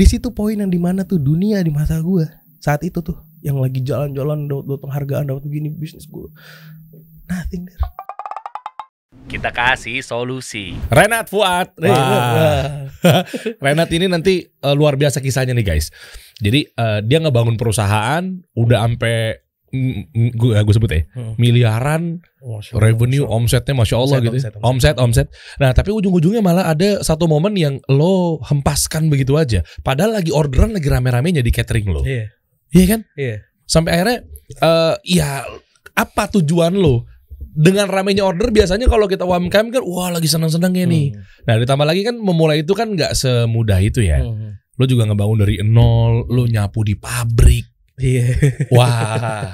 di situ poin yang di mana tuh dunia di mata gue saat itu tuh yang lagi jalan-jalan dapat dapat penghargaan dapat begini bisnis gue nothing there Kita kasih solusi. Renat Fuad. Wah. Renat ini nanti eh, luar biasa kisahnya nih guys. Jadi eh, dia ngebangun perusahaan udah sampai gue gue sebut ya Hmm. miliaran Masya Allah, revenue Masya Allah. omsetnya masya Allah Omset, gitu ya. omset, omset. omset omset nah tapi ujung-ujungnya malah ada satu momen yang lo hempaskan begitu aja padahal lagi orderan lagi rame-ramenya di catering lo iya iya kan iya sampai akhirnya eh ya apa tujuan lo dengan ramenya order biasanya kalau kita UMKM kan wah lagi senang-senangnya nih Hmm. nah ditambah lagi kan memulai itu kan nggak semudah itu ya Hmm. lo juga ngebangun dari nol lo nyapu di pabrik iya wah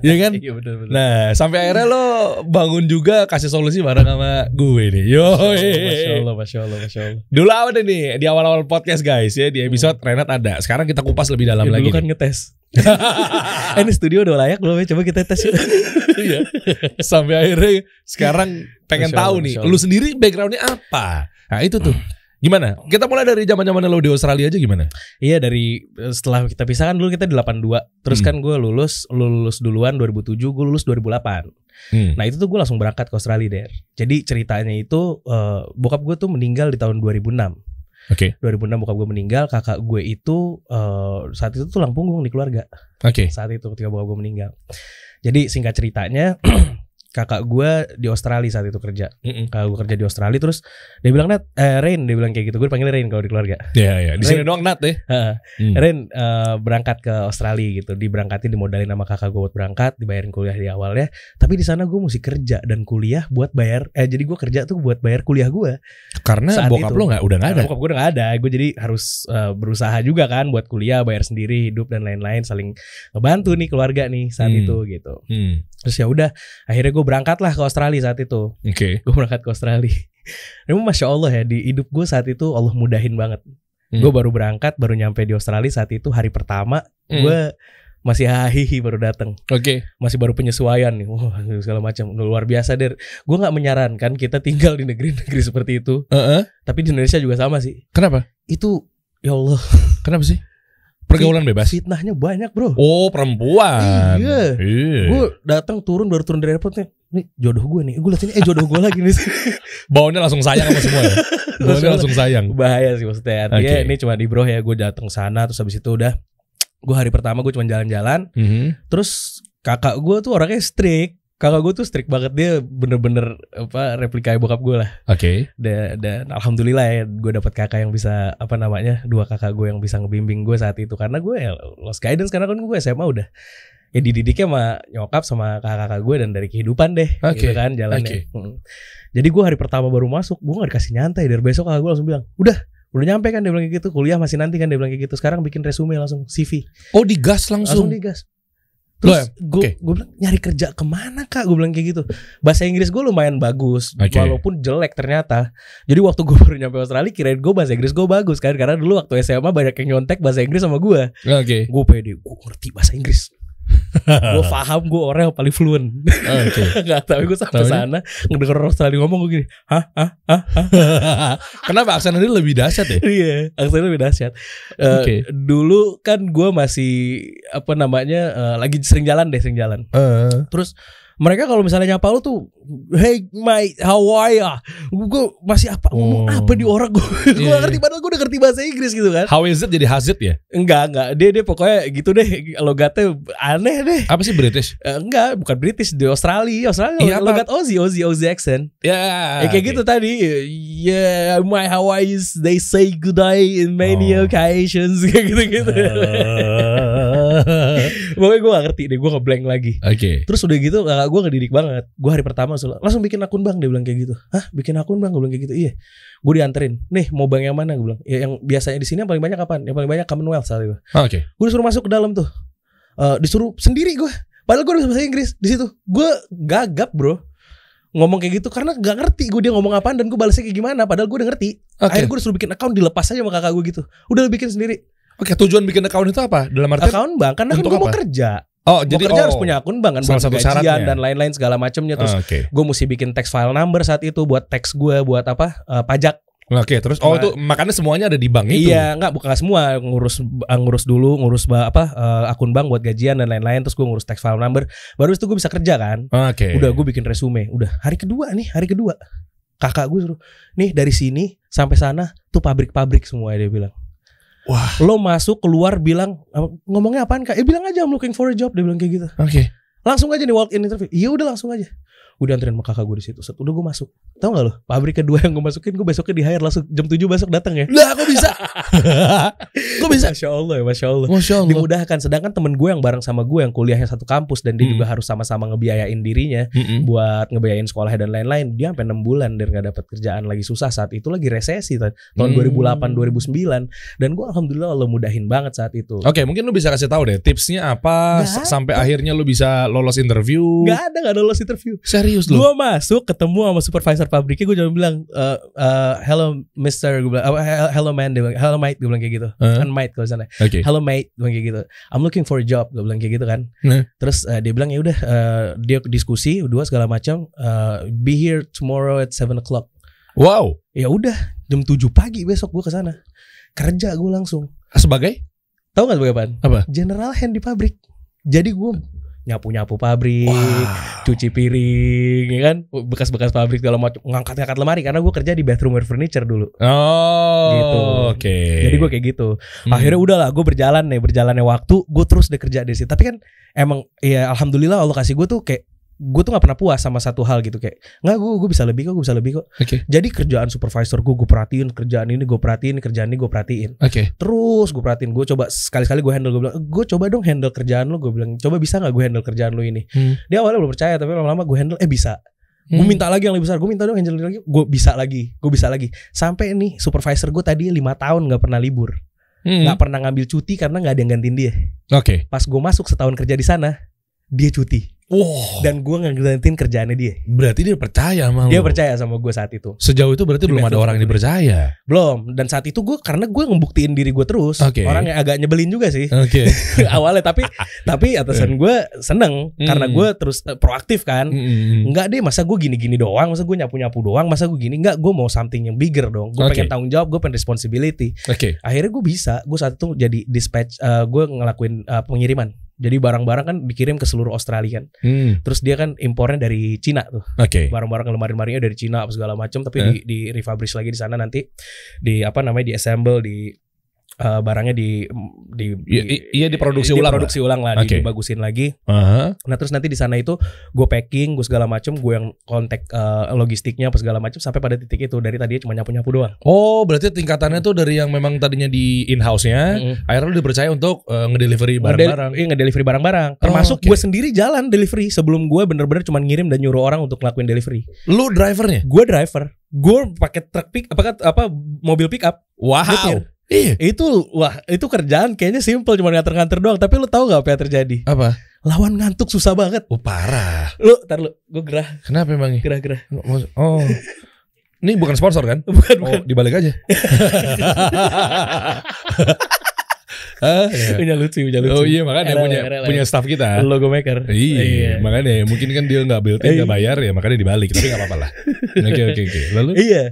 iya kan iya benar benar Nah, sampai akhirnya lo bangun juga kasih solusi bareng sama gue nih. Yo. Masya Allah Masya Allah Masya Allah Dulu deh nih di awal-awal podcast guys ya di episode Renat ada. Sekarang kita kupas lebih dalam Ya, lagi. dulu kan nih. ngetes eh, ini studio udah layak belum ya coba kita tes yuk Iya. Sampai akhirnya sekarang pengen Masya tahu Allah, nih, Masya Allah. lu sendiri backgroundnya apa? Nah itu tuh. Gimana? Kita mulai dari zaman-zaman lo di Australia aja gimana? Iya dari eh, setelah kita pisah kan dulu kita di 82 Terus Hmm. kan gue lulus lu lulus duluan 2007 gue lulus 2008 Hmm. Nah itu tuh gue langsung berangkat ke Australia der Jadi ceritanya itu eh, bokap gue tuh meninggal di tahun 2006 Oke. 2006 bokap gue meninggal Kakak gue itu eh, saat itu tulang punggung di keluarga Oke. Saat itu ketika bokap gue meninggal Jadi singkat ceritanya Kakak gue di Australia saat itu kerja Mm-mm. Kakak gue kerja di Australia Terus dia bilang Nat, eh, Rain Dia bilang kayak gitu Gue panggil Rain kalau di keluarga Iya, iya. Di sini doang Nat ya. Heeh. Hmm. Ren eh, berangkat ke Australia gitu, diberangkatin dimodalin sama kakak gue buat berangkat, dibayarin kuliah di awalnya. Tapi di sana gue mesti kerja dan kuliah buat bayar. Eh jadi gue kerja tuh buat bayar kuliah gue. Karena Saat bokap itu. lo nggak udah nggak ada. Karena bokap gue udah gak ada, gue jadi harus eh, berusaha juga kan buat kuliah, bayar sendiri, hidup dan lain-lain, saling ngebantu nih keluarga nih saat Hmm. itu gitu. Hmm. Terus ya udah, akhirnya gue berangkat lah ke Australia saat itu. Oke. Gue berangkat ke Australia. Memang masya Allah ya di hidup gue saat itu Allah mudahin banget. Hmm. Gue baru berangkat, baru nyampe di Australia saat itu hari pertama Hmm. gue masih hahihi baru datang Oke. masih baru penyesuaian nih wah segala macam luar biasa der gue nggak menyarankan kita tinggal di negeri-negeri seperti itu Heeh. tapi di Indonesia juga sama sih Kenapa? itu ya Allah Kenapa sih? Pergaulan bebas. fitnahnya banyak bro Oh perempuan. Iya. Iya. gue datang turun baru turun dari airport nih nih jodoh gue nih gue liat ini eh jodoh gue lagi nih Baunya langsung sayang sama semua ya. Baunya langsung sayang. bahaya sih maksudnya artinya Oke. ini cuma di bro ya gue datang sana terus habis itu udah gue hari pertama gue cuma jalan-jalan Mhm. Terus kakak gue tuh orangnya strict. Kakak gue tuh strict banget dia bener-bener apa replika bokap gue lah. Oke. Dan, dan alhamdulillah ya gue dapat kakak yang bisa apa namanya dua kakak gue yang bisa ngebimbing gue saat itu karena gue ya lost guidance karena kan gue SMA udah ya dididiknya sama nyokap sama kakak-kakak gue dan dari kehidupan deh Oke, gitu kan jalannya. oke. Mm. Jadi gue hari pertama baru masuk gue gak dikasih nyantai dari besok kakak gue langsung bilang udah udah nyampe kan dia bilang kayak gitu kuliah masih nanti kan dia bilang kayak gitu sekarang bikin resume langsung CV Oh digas langsung langsung. digas. Terus gue oke. gue bilang nyari kerja ke mana kak? Gue bilang kayak gitu. Bahasa Inggris gue lumayan bagus, Oke. walaupun jelek ternyata. Jadi waktu gue baru nyampe Australia, kirain gue bahasa Inggris gue bagus kan? Karena dulu waktu SMA banyak yang nyontek bahasa Inggris sama gue. Oke. Gue pede, gue ngerti bahasa Inggris. Gue paham gue orang yang paling fluent. Oke. Gak tau gue sampai sana ngedenger orang Australia ngomong gue gini, hah, hah, hah, hah. Kenapa aksen ini lebih dahsyat ya? Iya, aksennya lebih dahsyat. Eh, Oke. Dulu kan gue masih apa namanya eh, lagi sering jalan deh, sering jalan. Eh. Terus mereka kalau misalnya nyapa lu tuh, hey mate, how are ya? Gue masih apa ngomong Oh. apa di orang gue? gue Iya, gak ngerti padahal gue udah ngerti bahasa Inggris gitu kan? How is it jadi hazit ya? Enggak, enggak. Dia dia pokoknya gitu deh. Logatnya aneh deh. Apa sih British? Eh, enggak, bukan British di Australia. Australia Iya, apa? logat Aussie, Aussie, Aussie accent. Ya. Ya kayak gitu tadi. Yeah, my Hawaii's they say good day in many Oh. occasions kayak gitu-gitu. Pokoknya gue gak ngerti deh, gue ngeblank lagi. Oke. Terus udah gitu kakak gue ngedidik banget. Gue hari pertama langsung, langsung bikin akun bang Dia bilang kayak gitu. Hah bikin akun bang? Gue bilang kayak gitu. Iya. Gue dianterin Nih mau bank yang mana? Gue bilang. Ya, Yang biasanya di sini yang paling banyak kapan Yang paling banyak Commonwealth saat itu Oke. Gue disuruh masuk ke dalam tuh. Eh, Disuruh sendiri gue Padahal gue udah bisa bahasa Inggris di situ. Gue gagap bro ngomong kayak gitu karena gak ngerti gue dia ngomong apaan dan gue balasnya kayak gimana. Padahal gue udah ngerti. Oke. akhirnya gue disuruh bikin account dilepas aja sama kakak gue gitu. Udah lu bikin sendiri. Oke, tujuan bikin account itu apa? Dalam artian account bank karena kan gue mau kerja Oh, jadi kerja oh. harus punya akun bank kan Salah buat satu gajian dan lain-lain segala macamnya terus Ah, Oke. gue mesti bikin text file number saat itu buat teks gue buat apa eh, pajak Oke, terus oh Cuma- itu makanya semuanya ada di bank itu. Iya, enggak bukan semua ngurus uh, ngurus dulu, ngurus apa uh, akun bank buat gajian dan lain-lain terus gue ngurus tax file number. Baru itu gue bisa kerja kan. Oke. Udah gue bikin resume. Udah hari kedua nih, hari kedua. Kakak gue suruh, "Nih dari sini sampai sana tuh pabrik-pabrik semua dia bilang. Wah. Lo masuk keluar bilang "Uh, ngomongnya apaan Kak? Eh bilang aja I'm looking for a job dia bilang kayak gitu. Oke. Langsung aja nih walk in interview. Iya udah langsung aja. Udah anterin sama kakak gue di situ. Set, Udah gue masuk. Tahu nggak lo? Pabrik kedua yang gue masukin gue besoknya di hire langsung jam 7 besok datang ya. Lah, kok bisa? kok bisa? Masya Allah ya, Masya Allah. Masya Allah. Dimudahkan. Sedangkan temen gue yang bareng sama gue yang kuliahnya satu kampus dan dia Hmm. juga harus sama-sama ngebiayain dirinya Mm-mm. buat ngebiayain sekolahnya dan lain-lain. Dia sampai 6 bulan dan nggak dapat kerjaan lagi susah saat itu lagi resesi tahun Hmm. 2008 2009 dan gue alhamdulillah Allah mudahin banget saat itu. Oke, mungkin lu bisa kasih tahu deh tipsnya apa Nggak sampai akhirnya lu bisa lolos interview. Gak ada gak ada lolos interview. Serius lu? Gue masuk ketemu sama supervisor pabriknya gue cuma bilang eh eh, hello Mister gue bilang eh, hello man dia bilang hello mate gue bilang kayak gitu Hah? kan mate kalau sana Oke. hello mate gue bilang kayak gitu I'm looking for a job gue bilang kayak gitu kan Nah. terus eh, dia bilang ya udah eh, dia diskusi dua segala macam eh, be here tomorrow at 7 o'clock Wow. ya udah jam 7 pagi besok gue ke sana kerja gue langsung Sebagai? tahu nggak sebagai apaan Apa? general hand di pabrik jadi gue nyapu nyapu pabrik Wah. cuci piring ya kan bekas-bekas pabrik segala macam ngangkat-ngangkat lemari karena gue kerja di bathroom wear furniture dulu Oh. Gitu. Oke. jadi gue kayak gitu Hmm. akhirnya udahlah gue berjalan nih berjalannya waktu gue terus deh kerja di situ tapi kan emang ya alhamdulillah Allah kasih gue tuh kayak gue tuh nggak pernah puas sama satu hal gitu kayak nggak gue gue bisa lebih kok gue bisa lebih kok Oke. jadi kerjaan supervisor gue gue perhatiin kerjaan ini gue perhatiin kerjaan ini gue perhatiin Oke. terus gue perhatiin gue coba sekali-sekali gue handle gue bilang gue coba dong handle kerjaan lo gue bilang coba bisa nggak gue handle kerjaan lo ini Hmm. dia awalnya belum percaya tapi lama-lama gue handle eh bisa gue Hmm. minta lagi yang lebih besar gue minta dong handle lagi gue bisa lagi gue bisa lagi sampai nih supervisor gue tadi lima tahun nggak pernah libur Hmm. nggak pernah ngambil cuti karena nggak ada yang gantiin dia Oke. pas gue masuk setahun kerja di sana dia cuti Wow. dan gue nggak gantiin kerjaannya dia Berarti dia percaya sama dia lu. percaya sama gue saat itu Sejauh itu berarti Di belum ada orang yang dipercaya. belum dan saat itu gue karena gue ngebuktiin diri gue terus Oke. orang yang agak nyebelin juga sih Oke. awalnya tapi tapi atasan gue seneng Hmm. karena gue terus eh, proaktif kan Mm-mm. Enggak deh masa gue gini-gini doang Masa gue nyapu-nyapu doang Masa gue gini Enggak gue mau something yang bigger dong Gue Oke. pengen tanggung jawab Gue pengen responsibility Oke. Akhirnya gue bisa Gue saat itu jadi dispatch eh, Gue ngelakuin eh, pengiriman Jadi barang-barang kan dikirim ke seluruh Australia kan Hmm. Terus dia kan impornya dari Cina tuh Oke. Barang-barang lemari-lemarinya dari Cina apa segala macam Tapi Eh. di, di refurbish lagi di sana nanti Di apa namanya Di assemble Di eh, barangnya di di, Iya, i- iya, diproduksi ulang diproduksi ulang lah, di- dibagusin lagi Aha. Nah terus nanti di sana itu gue packing, gue segala macem, gue yang kontak eh, logistiknya apa segala macem sampai pada titik itu dari tadi cuma nyapu nyapu doang. Oh, berarti tingkatannya tuh dari yang memang tadinya di in-house-nya, Mm-mm. akhirnya lu dipercaya untuk uh, ngedelivery barang-barang. Iya ngedelivery barang-barang. Termasuk oke. gue sendiri jalan delivery sebelum gue bener-bener cuma ngirim dan nyuruh orang untuk ngelakuin delivery. Lu drivernya? Gue driver, gue pakai truk pick apa apa mobil pick up. Wow. Iya. Itu wah itu kerjaan kayaknya simple cuma nganter-nganter doang. Tapi lu tahu gak apa yang terjadi? Apa? Lawan ngantuk susah banget. Oh, parah. Lu, tar lu, gue gerah, Kenapa emang? gerah, gerah. Oh. Ini bukan sponsor kan? Bukan, Oh, bukan. dibalik aja. Ah, iya. Punya lucu, punya lucu. Oh iya makanya punya punya staff kita. logo maker. Iya, makanya mungkin kan dia nggak built in Iya. nggak bayar ya makanya dibalik tapi nggak apa-apa lah. Oke oke oke. Lalu? Iya,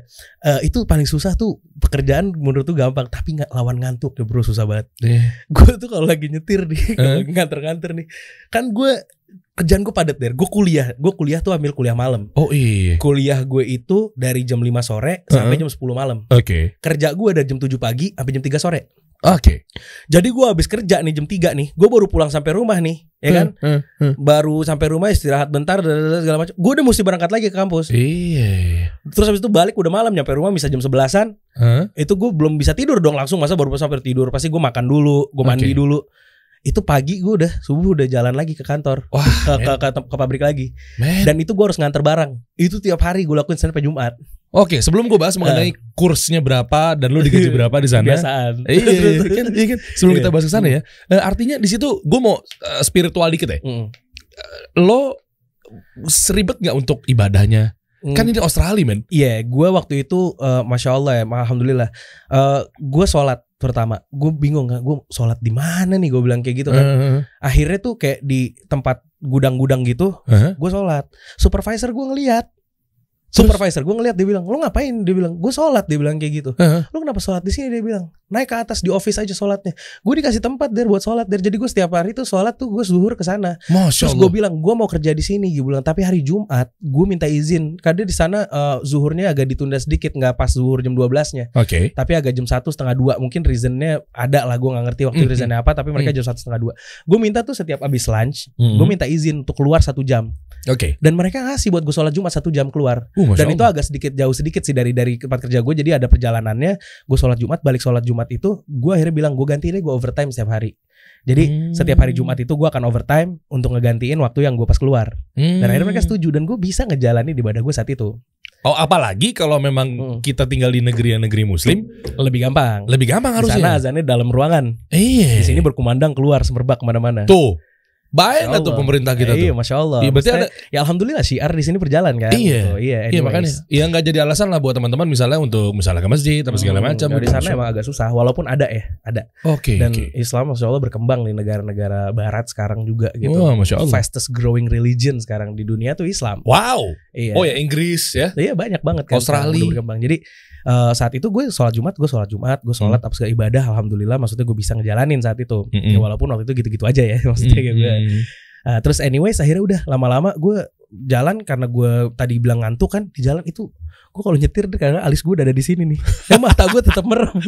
Eh, itu paling susah tuh pekerjaan menurut tuh gampang, tapi nggak lawan ngantuk ya bro susah banget. Eh, Gue tuh kalau lagi nyetir nih, lagi nganter-nganter nih, kan gue kerjaan gue padat der. Gue kuliah, gue kuliah tuh ambil kuliah malam. Oh iya. Kuliah gue itu dari jam 5 sore sampai jam 10 malam. Oke. Kerja gue dari jam 7 pagi sampai jam 3 sore. Oke. Jadi gue habis kerja nih jam 3 nih, gue baru pulang sampai rumah nih, ya kan? Hmm, hmm. Baru sampai rumah istirahat bentar segala macam. Gue udah mesti berangkat lagi ke kampus. Iya. Terus habis itu balik udah malam nyampe rumah bisa jam 11-an. Hah? itu gue belum bisa tidur dong langsung masa baru sampai tidur pasti gue makan dulu gue mandi Oke. dulu itu pagi gue udah subuh udah jalan lagi ke kantor Wah, ke, ke, ke, ke pabrik lagi men. dan itu gue harus nganter barang itu tiap hari gue lakuin sampai Jumat Oke, sebelum gue bahas mengenai kursnya berapa dan lu digaji berapa di sana. biasaan Iya, iya, iya, kan, iya kan? Sebelum Iya. kita bahas ke sana ya, eh, artinya di situ gue mau eh, spiritual dikit ya. Mm. Lo seribet nggak untuk ibadahnya? Mm. Kan ini Australia men. Iya, gue waktu itu eh, masya Allah ya, alhamdulillah. Eh gue sholat pertama, gue bingung kan, gue sholat di mana nih? Gue bilang kayak gitu kan. Eh, Akhirnya tuh kayak di tempat gudang-gudang gitu, eh, gue sholat. Supervisor gue ngeliat, Supervisor gue ngeliat dia bilang, lu ngapain? Dia bilang, gue sholat. Dia bilang kayak gitu. Heeh. Lu kenapa sholat di sini? Dia bilang, naik ke atas di office aja sholatnya. Gue dikasih tempat der buat sholat der. Jadi gue setiap hari tuh sholat tuh gue zuhur ke sana. Terus gue bilang, gue mau kerja di sini. Gue bilang, tapi hari Jumat gue minta izin. Karena di sana eh, zuhurnya agak ditunda sedikit, nggak pas zuhur jam 12-nya. Oke. Tapi agak jam satu setengah dua. Mungkin reasonnya ada lah. Gue nggak ngerti waktu Hmm, reasonnya apa. Tapi mereka jam satu setengah dua. Gue minta tuh setiap abis lunch, Hmm. gue minta izin untuk keluar satu jam. Oke. Dan mereka ngasih buat gue sholat Jumat satu jam keluar. Uh, Dan itu agak sedikit jauh sedikit sih dari dari tempat kerja gue. Jadi ada perjalanannya. Gue sholat Jumat, balik sholat Jumat itu, gue akhirnya bilang gue ganti deh gue overtime setiap hari. Jadi Hmm. setiap hari Jumat itu gue akan overtime untuk ngegantiin waktu yang gue pas keluar. Dan akhirnya mereka setuju dan gue bisa ngejalanin di ibadah gue saat itu. Oh, apalagi kalau memang Hmm. kita tinggal di negeri yang negeri muslim, Lebih gampang. lebih gampang Di sana harusnya. azannya dalam ruangan. Iya. Di sini berkumandang keluar semerbak ke mana-mana. Tuh. Baik lah tuh pemerintah kita Iya, tuh. masya Allah. Iya, berarti Maksudnya, ya alhamdulillah syiar di sini berjalan kan. Iya. Gitu. Iya. Iya makanya ya nggak jadi alasan lah buat teman-teman misalnya untuk misalnya ke masjid apa segala Hmm, macam. kalau di sana emang agak susah, walaupun ada ya, ada. Oke. Dan oke. Islam masya Allah berkembang di negara-negara Barat sekarang juga gitu. Wah, masya Allah. Fastest growing religion sekarang di dunia tuh Islam. Wow. Iya. Oh ya Inggris ya. Iya banyak banget kan. Australia. berkembang. Jadi eh, saat itu gue sholat Jumat, gue sholat Jumat, gue sholat apa segala ibadah, alhamdulillah. Maksudnya gue bisa ngejalanin saat itu. Mm-mm. Ya, walaupun waktu itu gitu-gitu aja ya, maksudnya kayak gue. Hmm. Ah, terus anyways akhirnya udah lama-lama gue jalan karena gue tadi bilang ngantuk kan di jalan itu gue kalau nyetir karena alis gue udah ada di sini nih. Ya mata gue tetap merem.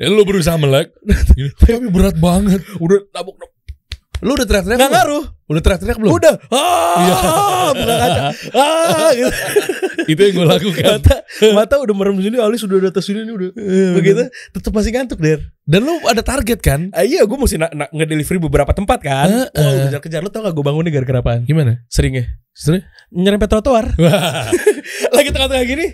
Ya, lu berusaha melek. Tapi berat banget. Udah tabuk. Lu udah teriak-teriak belum? ngaruh. Udah teriak-teriak belum? Udah. Ah, buka kaca. Ah, gitu. Itu yang gue lakukan. mata mata udah merem sini, alis udah atas sini udah. Begitu tetap masih ngantuk der. Dan lu ada target kan? Ah, iya, gue mesti na- na- ngedelivery beberapa tempat kan. Heeh. Wah, gue kejar-kejar. Lu tau gak gue bangun nih gara-gara apaan? Gimana? Seringnya Sebenarnya? nyerempet trotoar. Lagi tengah-tengah gini,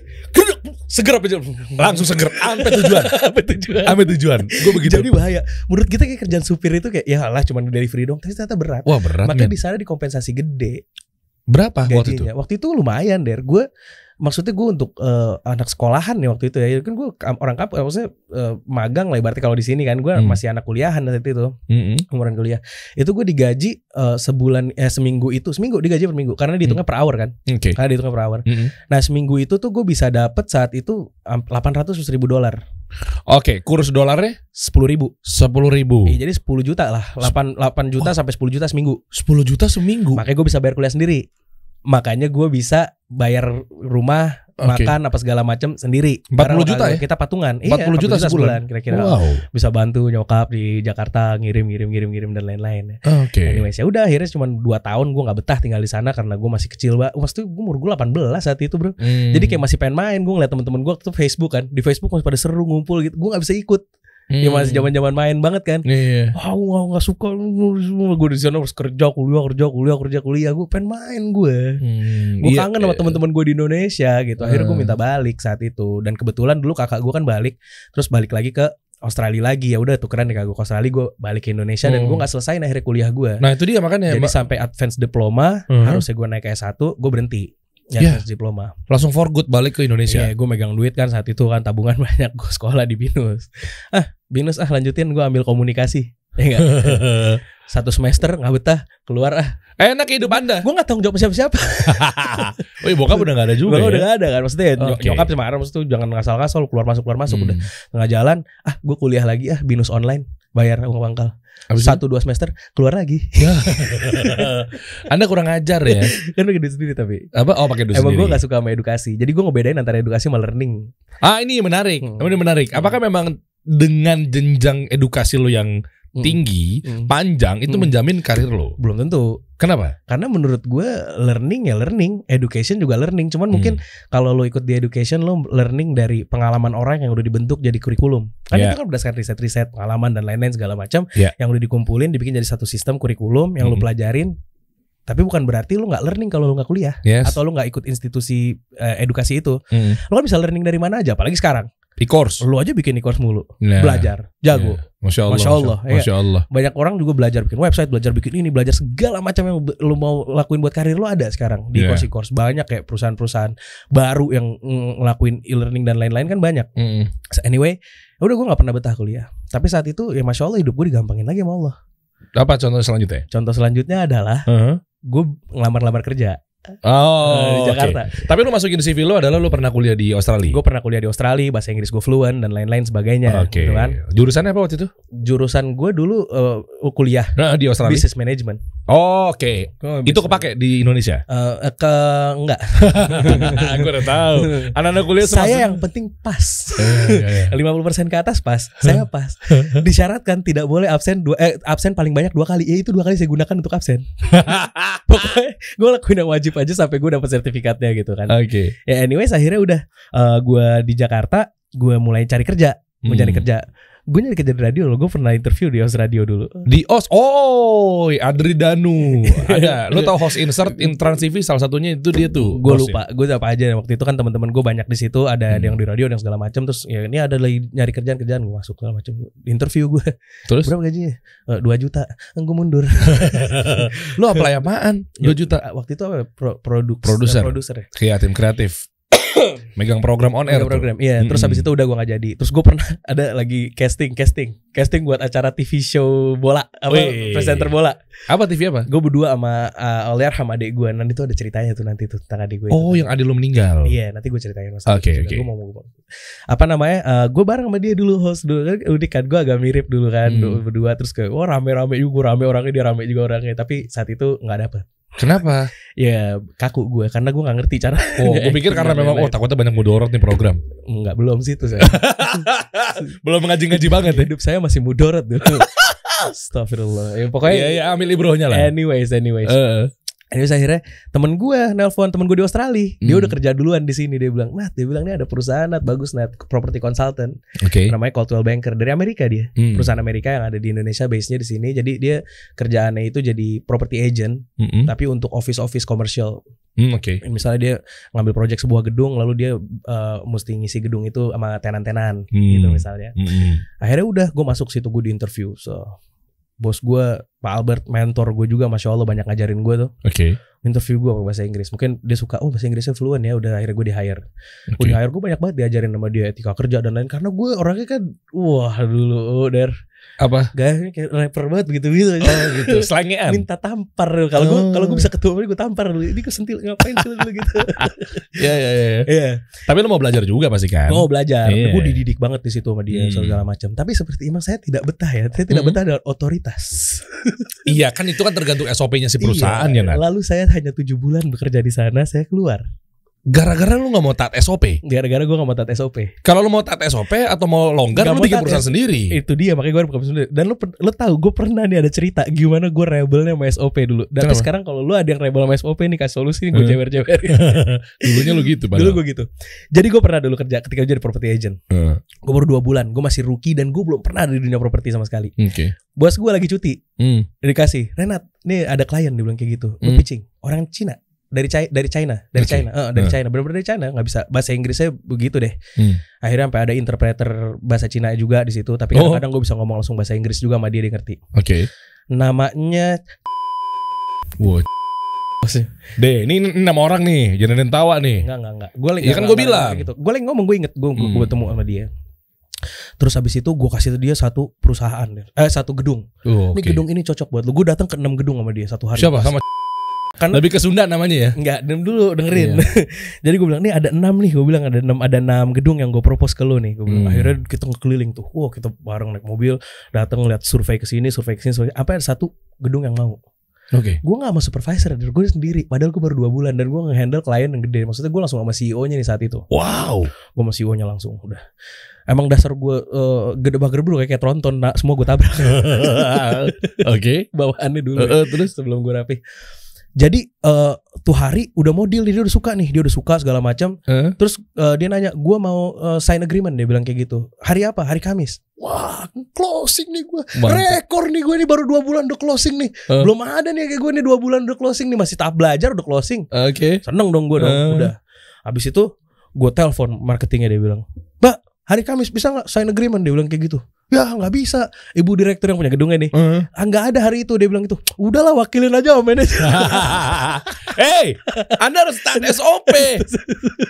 geduk, seger apa aja. langsung seger sampai tujuan. Apa tujuan? Sampai tujuan. Gue begitu. Jadi bahaya. Menurut kita kayak kerjaan supir itu kayak ya lah cuma delivery dong, tapi ternyata berat. Wah, berat Makanya di sana dikompensasi gede Berapa waktu itu? gajinya. Waktu itu lumayan der. Gue maksudnya gue untuk eh, anak sekolahan nih waktu itu ya. Kan gue orang kampus maksudnya eh, magang lah ibaratnya kalau di sini kan gue Hmm. masih anak kuliahan saat itu Mm-mm. umuran kuliah. Itu gue digaji eh, sebulan eh seminggu itu seminggu digaji per minggu karena dihitungnya per hour kan. Oke. Karena dihitungnya per hour. Mm-mm. Nah seminggu itu tuh gue bisa dapet saat itu delapan ratus ribu dolar, Oke, kurs dolarnya sepuluh ribu. sepuluh ribu. Iya, jadi 10 juta lah, 8 8 juta sampai 10 juta seminggu. 10 juta seminggu. Makanya gue bisa bayar kuliah sendiri. Makanya gue bisa bayar rumah, Oke. makan apa segala macam sendiri. 40 Karena juta ya? Kita patungan. 40 iya, juta sebulan. kira-kira. Wow. Bisa bantu nyokap di Jakarta ngirim ngirim ngirim ngirim dan lain-lain. Oke. Anyways, ya udah akhirnya cuma 2 tahun gue nggak betah tinggal di sana karena gue masih kecil banget. Maksudnya gue umur gue 18 saat itu, Bro. Hmm. Jadi kayak masih pengen main, gue ngeliat temen-temen gue tuh Facebook kan, di Facebook masih pada seru ngumpul gitu, gue nggak bisa ikut, ya masih zaman zaman main banget kan. Hmm. Iya. Ah, gue nggak suka, gue di sana harus kerja, kuliah, kerja, kuliah, kerja, kuliah, gue pengen main gue. Hmm, Gue iya, kangen sama iya. teman-teman gue di Indonesia gitu. Akhirnya gue Hmm. minta balik saat itu. Dan kebetulan dulu kakak gue kan balik, terus balik lagi ke Australia lagi ya udah tukeran nih kakak gue ke Australia gue balik ke Indonesia dan Hmm. gue nggak selesai akhirnya kuliah gue. Nah itu dia makanya Jadi Mbak, sampai advance diploma Hmm. harusnya gue naik ke S1, gue berhenti. Ya, advance diploma. langsung for good balik ke Indonesia. Iya, gue megang duit kan saat itu kan tabungan banyak gue sekolah di binus. Ah, binus ah lanjutin gue ambil komunikasi. Ya enggak? Satu semester nggak betah keluar ah. Enak hidup Anda. Gue nggak tanggung jawab siapa-siapa. Oh, iya, bokap udah gak ada juga. Gue ya? udah gak ada kan. Maksudnya ya, ny- Oke. nyokap sama Aram tuh jangan ngasal-ngasal keluar masuk keluar masuk udah Hmm. tengah jalan. Ah, gue kuliah lagi ah binus online bayar uang pangkal. Habis itu? Satu dua semester keluar lagi. Anda kurang ajar ya. kan pakai duit sendiri tapi. Apa? Oh pakai duit Emang gue gak suka sama edukasi. Jadi gue ngebedain antara edukasi sama learning. Ah ini menarik. Hmm. Ini menarik. Apakah memang dengan jenjang edukasi lo yang Hmm. tinggi, Hmm. panjang itu Hmm. menjamin karir lo? Belum tentu. Kenapa? Karena menurut gue learning ya learning, education juga learning. Cuman mungkin Hmm. kalau lo ikut di education lo learning dari pengalaman orang yang udah dibentuk jadi kurikulum. Kan Yeah. itu kan berdasarkan riset-riset, pengalaman dan lain-lain segala macam Yeah. yang udah dikumpulin dibikin jadi satu sistem kurikulum yang lo Hmm. pelajarin. Tapi bukan berarti lo nggak learning kalau lo nggak kuliah Yes. atau lo nggak ikut institusi eh, edukasi itu. Hmm. Lo kan bisa learning dari mana aja, apalagi sekarang. E-course. Lo aja bikin e-course mulu, Nah, belajar, jago. ya. Masya Allah. Masya Allah, iya. Masya Allah. Banyak orang juga belajar bikin website, belajar bikin ini, belajar segala macam yang lo mau lakuin buat karir lo ada sekarang di Yeah. course course banyak kayak perusahaan-perusahaan baru yang mm, ngelakuin e-learning dan lain-lain kan banyak. Hmm. So, Anyway, ya udah gue nggak pernah betah kuliah. Tapi saat itu ya masya Allah hidup gue digampangin lagi sama Allah. Apa contoh selanjutnya? Contoh selanjutnya adalah Heeh. gue ngelamar-lamar kerja. Oh, di oke. Jakarta. Tapi lu masukin CV lu adalah lu pernah kuliah di Australia. Gue pernah kuliah di Australia, bahasa Inggris gue fluent dan lain-lain sebagainya. Oke. Gitu kan. Jurusannya apa waktu itu? Jurusan gue dulu eh, kuliah Nah, di Australia. business management. Oh, oke. Itu kepake di Indonesia. Eh, ke enggak. Aku udah tahu. Anak-anak kuliah Saya yang penting pas. Eh, iya, iya. 50% ke atas pas, saya pas. Disyaratkan tidak boleh absen dua eh, absen paling banyak dua kali. Ya itu dua kali saya gunakan untuk absen. Pokoknya gue lakuin yang wajib aja sampai gue dapat sertifikatnya gitu kan. Oke. Ya anyways akhirnya udah eh, gue di Jakarta, gue mulai cari kerja, mau Hmm. cari kerja. Gue nyari kerja di radio loh. Gue pernah interview di Os Radio dulu. Di OS. Oh, Adri Danu. Ada. Lu tahu host insert in Trans TV salah satunya itu dia tuh. Gue lupa, gue apa aja waktu itu kan teman-teman gue banyak di situ, ada Hmm. yang di radio, ada yang segala macam. Terus ya ini ada lagi nyari kerjaan kerjaan gue masuk segala macam. Interview gue, Terus berapa gajinya? Eh, Dua juta. Gue mundur. lu apply apaan? 2 juta. Ah, Waktu itu apa? Pro, produk Produser. produser ya. Kreatif kreatif. Megang program on air. Program. Iya, terus Mm-mm. habis itu udah gua gak jadi. Terus gue pernah ada lagi casting, casting, casting buat acara TV show bola, apa Wih. presenter bola. Apa TV apa? Gue berdua sama uh, Oliar sama adik gue. Nanti tuh ada ceritanya tuh nanti tuh tentang adik gue. Oh, yang adil lu meninggal. Iya, nanti gue ceritain mas. Oke, oke. Gue mau, mau apa namanya? gue bareng sama dia dulu host dulu kan unik kan gue agak mirip dulu kan Hmm. dulu berdua terus kayak oh rame-rame juga gue rame orangnya dia rame juga orangnya tapi saat itu nggak dapet Kenapa? ya kaku gue karena gue nggak ngerti cara Oh, gue pikir karena memang oh takutnya banyak mudorot nih program. nggak belum sih itu saya Belum ngaji-ngaji banget ya. hidup saya masih mudorot dulu Astagfirullah ya, pokoknya Iya, iya, ambil ibrohnya lah. anyways anyways Eh, anyways akhirnya temen gue nelpon temen gue di Australia dia Hmm. udah kerja duluan di sini dia bilang Nat dia bilang ini ada perusahaan Nat bagus Nat property consultant Oke. namanya Coldwell Banker dari Amerika dia Hmm. perusahaan Amerika yang ada di Indonesia base-nya di sini jadi dia kerjaannya itu jadi property agent Mm-mm. tapi untuk office office komersial Hmm, Oke. misalnya dia ngambil project sebuah gedung lalu dia eh, mesti ngisi gedung itu sama tenan-tenan Hmm. gitu misalnya Mm-mm. akhirnya udah gue masuk situ gue di interview so bos gue Pak Albert mentor gue juga masya Allah banyak ngajarin gue tuh. Oke. interview gue pakai bahasa Inggris. Mungkin dia suka oh bahasa Inggrisnya fluent ya udah akhirnya gue di hire gue Oke. di hire gue banyak banget diajarin sama dia etika kerja dan lain karena gue orangnya kan wah dulu der Apa? gayanya kayak rapper banget begitu gitu aja Oh gitu. Selangean. minta tampar kalau gue Oh. kalau gue bisa ketemu gue tampar dulu ini gue sentil ngapain sih lu gitu iya, iya. iya Tapi lu mau belajar juga pasti kan? mau belajar Iya. gue dididik banget di situ sama dia Hmm. segala macam tapi seperti emang saya tidak betah ya saya tidak Hmm. betah dengan otoritas Iya, kan itu kan tergantung SOP-nya si perusahaan Iya, ya, Nat. lalu saya hanya tujuh bulan bekerja di sana saya keluar Gara-gara lu gak mau taat SOP. gara-gara gue gak mau taat SOP Kalau lu mau taat SOP atau mau longgar, Nggak lu mau bikin perusahaan sendiri. itu dia makanya gue buka sendiri dan lu lu tahu gue pernah nih ada cerita gimana gue rebelnya sama SOP dulu dan Kenapa? sekarang kalau lu ada yang rebel sama SOP nih kasih solusi nih gue Hmm. jewer-jewer Dulunya lu gitu, dulu gue gitu jadi gue pernah dulu kerja ketika jadi property agent Heeh. gue baru dua bulan gue masih rookie dan gue belum pernah ada di dunia properti sama sekali Oke. bos gue lagi cuti Hmm. dikasih Renat nih ada klien dia bilang kayak gitu lu Hmm. pitching orang Cina dari China dari China dari Oke. China Eh, dari Hmm. China benar-benar dari China nggak bisa bahasa Inggrisnya begitu deh Hmm. akhirnya sampai ada interpreter bahasa Cina juga di situ tapi Oh. kadang-kadang gue bisa ngomong langsung bahasa Inggris juga sama dia dia ngerti Oke. namanya Wow. Deh, ini ini enam orang nih, jangan tawa nih. Enggak, enggak, enggak. Gue lagi Iya kan gua bilang. gitu. Gue lagi ngomong, gue inget gue gue Hmm. ketemu sama dia. Terus habis itu gue kasih dia satu perusahaan, eh satu gedung. Oh, Ini oke. gedung ini cocok buat lu. Gue datang ke enam gedung sama dia satu hari. Siapa? Sama Karena lebih ke Sunda namanya ya. Enggak, dem dulu dengerin. Iya. Jadi gue bilang nih ada enam nih, gue bilang ada enam ada enam gedung yang gue propose ke lu nih. Gue bilang Hmm. akhirnya kita keliling tuh. Wah kita bareng naik mobil, datang lihat survei ke sini, survei ke sini, survei. Apa ada satu gedung yang mau? Oke. Gue gak sama supervisor, gue sendiri. Padahal gue baru dua bulan dan gue nge-handle klien yang gede. Maksudnya gue langsung sama CEO-nya nih saat itu. Wow. gue sama CEO-nya langsung udah emang dasar gue uh, gede bagger dulu kayak kayak tronton nah, semua gue tabrak Oke. bawaannya dulu Eh, eh, terus sebelum gue rapi jadi eh, tuh hari udah mau deal dia udah suka nih dia udah suka segala macam. Eh? terus eh, dia nanya gue mau eh, sign agreement dia bilang kayak gitu. Hari apa? Hari Kamis. Wah closing nih gue rekor nih gue nih baru dua bulan udah closing nih. Eh. belum ada nih kayak gue nih dua bulan udah closing nih. Masih tahap belajar udah closing. Oke. Seneng dong gue dong Eh. Udah. Habis itu Gue telepon marketingnya dia bilang Mbak hari Kamis bisa nggak sign agreement Dia bilang kayak gitu Ya nggak bisa Ibu direktur yang punya gedungnya nih Eh. ah, nggak ada hari itu Dia bilang gitu Udahlah wakilin aja sama manajer hey, Anda harus taat SOP.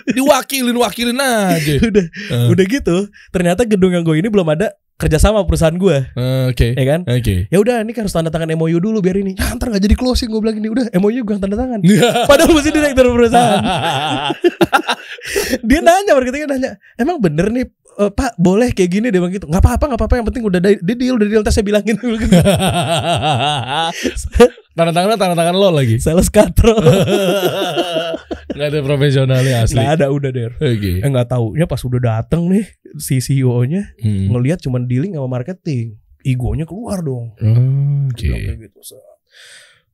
Diwakilin wakilin aja. Udah Eh. Udah gitu Ternyata gedung yang gue ini belum ada kerjasama perusahaan gue, Oke. ya kan? Oke. Ya udah, ini kan harus tanda tangan MOU dulu biar ini. Ya, ntar nggak jadi closing gue bilang gini, udah MOU gue yang tanda tangan. Padahal masih direktur perusahaan. Dia nanya marketingnya nanya, emang bener nih eh, Pak boleh kayak gini dia bilang gitu. Nggak apa-apa, nggak apa-apa. Yang penting udah di- deal, udah deal. Saya bilangin. tanda tangan tanda tangan lo lagi. Sales katro. Gak ada profesionalnya asli. Nggak ada udah der. Oke. Eh nggak taunya pas udah dateng nih si CEO-nya Hmm. ngelihat cuman dealing sama marketing. Egonya keluar dong. Oke. Bilang kayak gitu.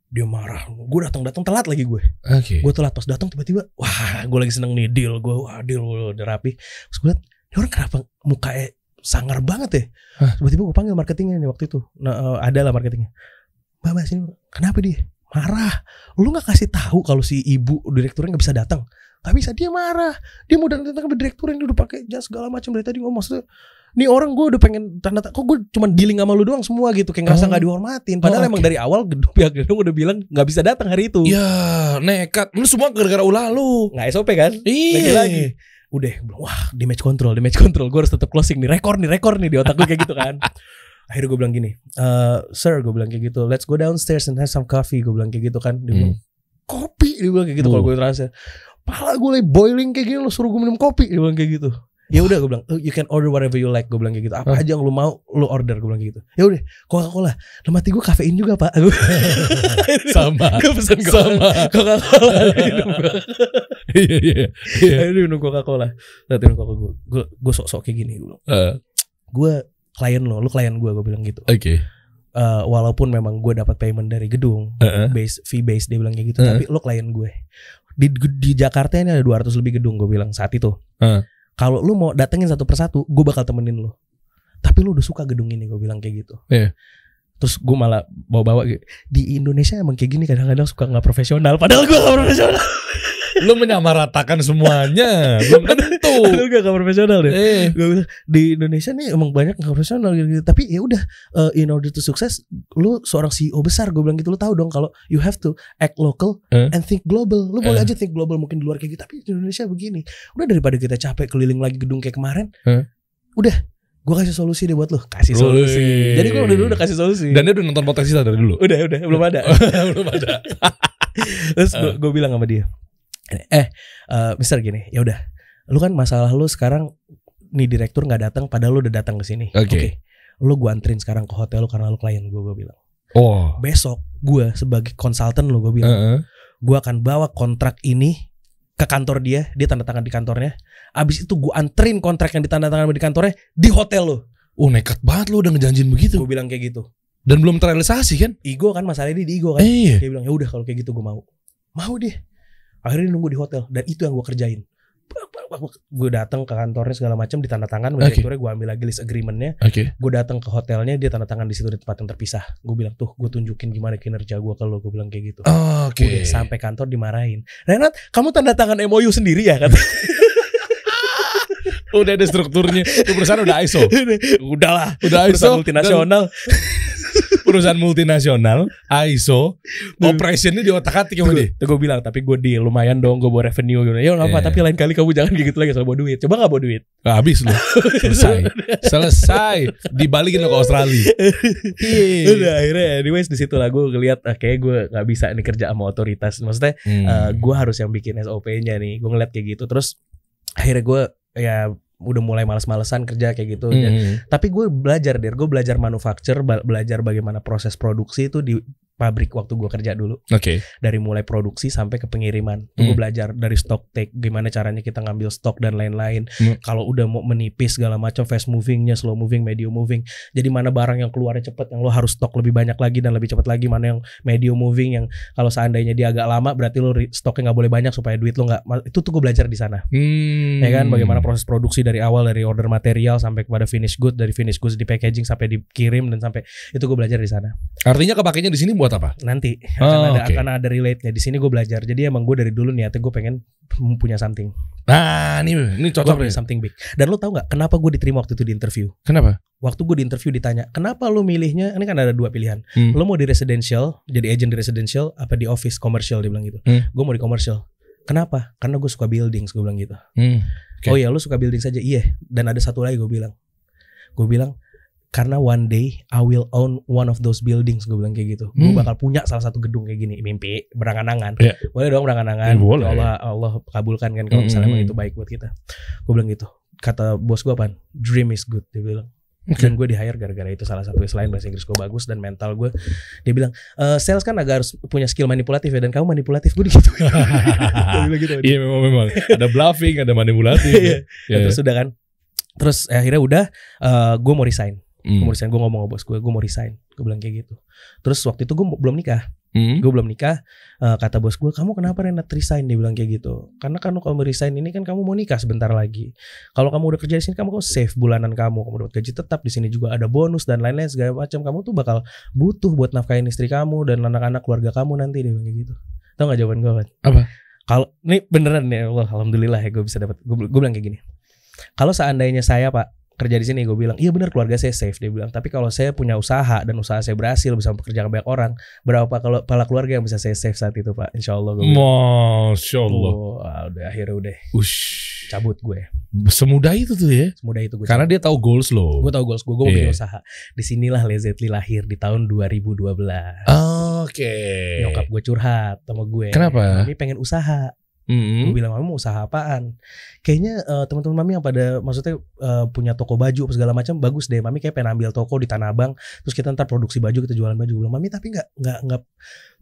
Dia marah. Gue datang-datang telat lagi gue. Oke. Gue telat pas datang tiba-tiba, wah gue lagi seneng nih deal gue, wah deal udah rapi. Terus gue liat, ini orang kenapa mukanya sangar banget ya? Hah? Tiba-tiba gue panggil marketingnya nih waktu itu. Nah eh, ada lah marketingnya. Mbak Mbak sini, kenapa dia? Marah. Lu nggak kasih tahu kalau si ibu direkturnya nggak bisa datang? Gak bisa dia marah. Dia mau datang ke direktur yang udah pakai jas segala macam dari tadi ngomong maksudnya. Nih orang gue udah pengen tanda kok gue cuman dealing sama lu doang semua gitu kayak ngerasa Oh. nggak dihormatin. Padahal Oh, emang oke. dari awal gedung pihak gedung udah bilang nggak bisa datang hari itu. Ya nekat. Lu semua gara-gara ulah lu. nggak SOP kan? Iya. Lagi-lagi. Udah, wah damage control, damage control. Gue harus tetap closing nih, rekor nih, rekor nih di otak gue kayak gitu kan. Akhirnya gue bilang gini, eh sir, gue bilang kayak gitu, let's go downstairs and have some coffee. Gue bilang kayak gitu kan. Dia bilang, kopi, dia bilang kayak gitu. Kalau Oh. gue translate, pala gue lagi boiling kayak gini, lo suruh gue minum kopi. Dia bilang kayak gitu. Ya udah gue bilang, "Oh, you can order whatever you like. Gue bilang kayak gitu. Apa Hah? aja yang lu mau, lu order. Gue bilang kayak gitu. Ya udah, Coca Cola. Lah mati gue kafein juga pak. Sama. gue pesen Sama. Coca Cola. Iya iya. Iya. Dia minum Coca-Cola. Lihat minum Coca-Cola. Gue gue sok-sok kayak gini gue. Eh, Gue klien lo, lu klien gue, gue bilang gitu. Oke. Eh, walaupun memang gue dapat payment dari gedung, Heeh. base fee base dia bilang kayak gitu, Heeh. tapi lo klien gue. Di di Jakarta ini ada 200 lebih gedung gue bilang saat itu. Heeh. Kalau lu mau datengin satu persatu, gue bakal temenin lo. Tapi lu udah suka gedung ini, gue bilang kayak gitu. Iya. Terus gue malah bawa-bawa di Indonesia emang kayak gini kadang-kadang suka nggak profesional. Padahal gue gak profesional. Lu menyamaratakan semuanya. Belum tentu. Padahal gue gak profesional deh. Eh. di Indonesia nih emang banyak nggak profesional gitu, tapi ya udah uh, in order to sukses lu seorang CEO besar gue bilang gitu lu tahu dong kalau you have to act local Eh. and think global lu boleh Eh. aja think global mungkin di luar kayak gitu tapi di Indonesia begini udah daripada kita capek keliling lagi gedung kayak kemarin Eh. udah gue kasih solusi deh buat lu kasih solusi jadi gue udah udah kasih solusi Dan dia udah nonton potensi dari dulu. udah udah belum ada Belum ada. Terus gue bilang sama dia, eh, eh Mister gini, ya udah, lu kan masalah lu sekarang nih direktur nggak datang, padahal lu udah datang ke sini. Oke. lu gue anterin sekarang ke hotel lu karena lu klien gue, gue bilang. Oh. Besok gue sebagai konsultan lu, gue bilang, Heeh. gue akan bawa kontrak ini ke kantor dia, dia tanda tangan di kantornya. Abis itu gue anterin kontrak yang ditandatangan di kantornya di hotel lu. Oh nekat banget lu udah ngejanjin begitu. Gue bilang kayak gitu. Dan belum terrealisasi kan? Ego kan masalahnya di ego kan. Eh, iya. Dia bilang ya udah kalau kayak gitu gue mau. Mau dia. Akhirnya nunggu di hotel dan itu yang gue kerjain. Gue datang ke kantornya segala macam ditanda tangan, Oke. direkturnya gue ambil lagi list agreementnya. Oke. Gue datang ke hotelnya dia tanda tangan di situ di tempat yang terpisah. Gue bilang tuh gue tunjukin gimana kinerja gue kalau gue bilang kayak gitu. Oke. Udah sampai kantor dimarahin. Renat, kamu tanda tangan MOU sendiri ya kata. Udah ada strukturnya. Itu perusahaan udah ISO. Udahlah. Udah ISO. Perusahaan multinasional. dan Perusahaan multinasional, ISO, operationnya di otak atik sama dia. Tuh gue bilang tapi gue deal lumayan dong gue bawa revenue gitu. Ya nggak apa tapi lain kali kamu jangan gitu lagi soal bawa duit. Coba nggak bawa duit. Nah, habis lu. Selesai. Selesai. Dibalikin lo ke Australia. Iya. Udah akhirnya anyways di situ lah gue ngeliat ah, kayak gue nggak bisa nih kerja sama otoritas. Maksudnya Hmm. eh, gue harus yang bikin SOP-nya nih. Gue ngeliat kayak gitu terus akhirnya gue ya udah mulai males-malesan kerja kayak gitu. Hmm. tapi gue belajar der, gue belajar manufacture, ba- belajar bagaimana proses produksi itu di pabrik waktu gue kerja dulu. Oke. dari mulai produksi sampai ke pengiriman. Tuh gue Hmm. belajar dari stock take, gimana caranya kita ngambil stok dan lain-lain. Hmm. Kalau udah mau menipis segala macam, fast movingnya, slow moving, medium moving. Jadi mana barang yang keluarnya cepet, yang lo harus stok lebih banyak lagi dan lebih cepat lagi. Mana yang medium moving, yang kalau seandainya dia agak lama, berarti lo stoknya nggak boleh banyak supaya duit lo nggak. Itu tuh gue belajar di sana. Hmm. Ya kan, bagaimana proses produksi dari awal dari order material sampai kepada finish good, dari finish goods di packaging sampai dikirim dan sampai itu gue belajar di sana. Artinya kepakainya di sini buat apa? Nanti akan Oh, ada oke. akan ada relate-nya di sini gue belajar. Jadi emang gue dari dulu niatnya gue pengen punya something. Nah, ini ini cocok punya nih. something big. Dan lo tau nggak kenapa gue diterima waktu itu di interview? Kenapa? Waktu gue di interview ditanya, kenapa lo milihnya? Ini kan ada dua pilihan. Hmm. Lo mau di residential, jadi agent di residential, apa di office commercial? Dia bilang gitu. Hmm. Gue mau di commercial. Kenapa? Karena gue suka buildings. Gue bilang gitu. Hmm. Oke. Oh ya, lo suka building saja. Iya. Dan ada satu lagi gue bilang. Gue bilang karena one day I will own one of those buildings gue bilang kayak gitu. Gue Hmm. bakal punya salah satu gedung kayak gini mimpi berangan-angan. Iya. boleh dong berangan-angan. Boleh. Ya Allah Allah kabulkan kan kalau misalnya Hmm, emang hmm, itu baik buat kita. Gue bilang gitu. Kata bos gue apa dream is good dia bilang. Oke. dan gue di hire gara-gara itu salah satu selain bahasa Inggris gue bagus dan mental gue dia bilang "Eh, sales kan agak harus punya skill manipulatif ya dan kamu manipulatif. Gue gitu gue bilang gitu. Iya memang memang. Ada bluffing, ada manipulatif. Iya. ya. terus udah kan. Terus eh, akhirnya udah eh, gue mau resign Hmm. gue mau resign gue ngomong sama bos gue gue mau resign. Gue bilang kayak gitu. Terus waktu itu gue belum nikah. Hmm. gue belum nikah Eh, kata bos gue kamu kenapa Renat resign? Dia bilang kayak gitu. Karena kan kalau mau resign ini kan kamu mau nikah sebentar lagi. Kalau kamu udah kerja di sini kamu kok save bulanan kamu? Kamu dapat gaji tetap di sini juga ada bonus dan lain-lain segala macam. Kamu tuh bakal butuh buat nafkahin istri kamu dan anak-anak keluarga kamu nanti dia bilang kayak gitu. Tau gak jawaban gue Van? Apa? kalau ini beneran ya Allah alhamdulillah ya gue bisa dapat. Gue, gue bilang kayak gini. Kalau seandainya saya pak kerja di sini gue bilang iya benar keluarga saya safe dia bilang tapi kalau saya punya usaha dan usaha saya berhasil bisa mempekerjakan banyak orang berapa kalau kepala keluarga yang bisa saya save saat itu pak insya Allah gue bilang Masya Allah. oh, ah, udah akhirnya udah Ush. cabut gue Semudah itu tuh ya. semudah itu gue Karena dia tahu goals lo. gue tau goals gue gue mau bikin Iya. usaha di sinilah Lezetli lahir di tahun 2012 Oke. nyokap gue curhat sama gue Kenapa? Mami pengen usaha Hmm. Gue bilang mami mau usaha apaan? Kayaknya eh, teman-teman mami yang pada maksudnya eh, punya toko baju apa segala macam bagus deh. Mami kayak pengen ambil toko di Tanah Abang, terus kita ntar produksi baju kita jualan baju. Gue bilang mami tapi nggak nggak nggak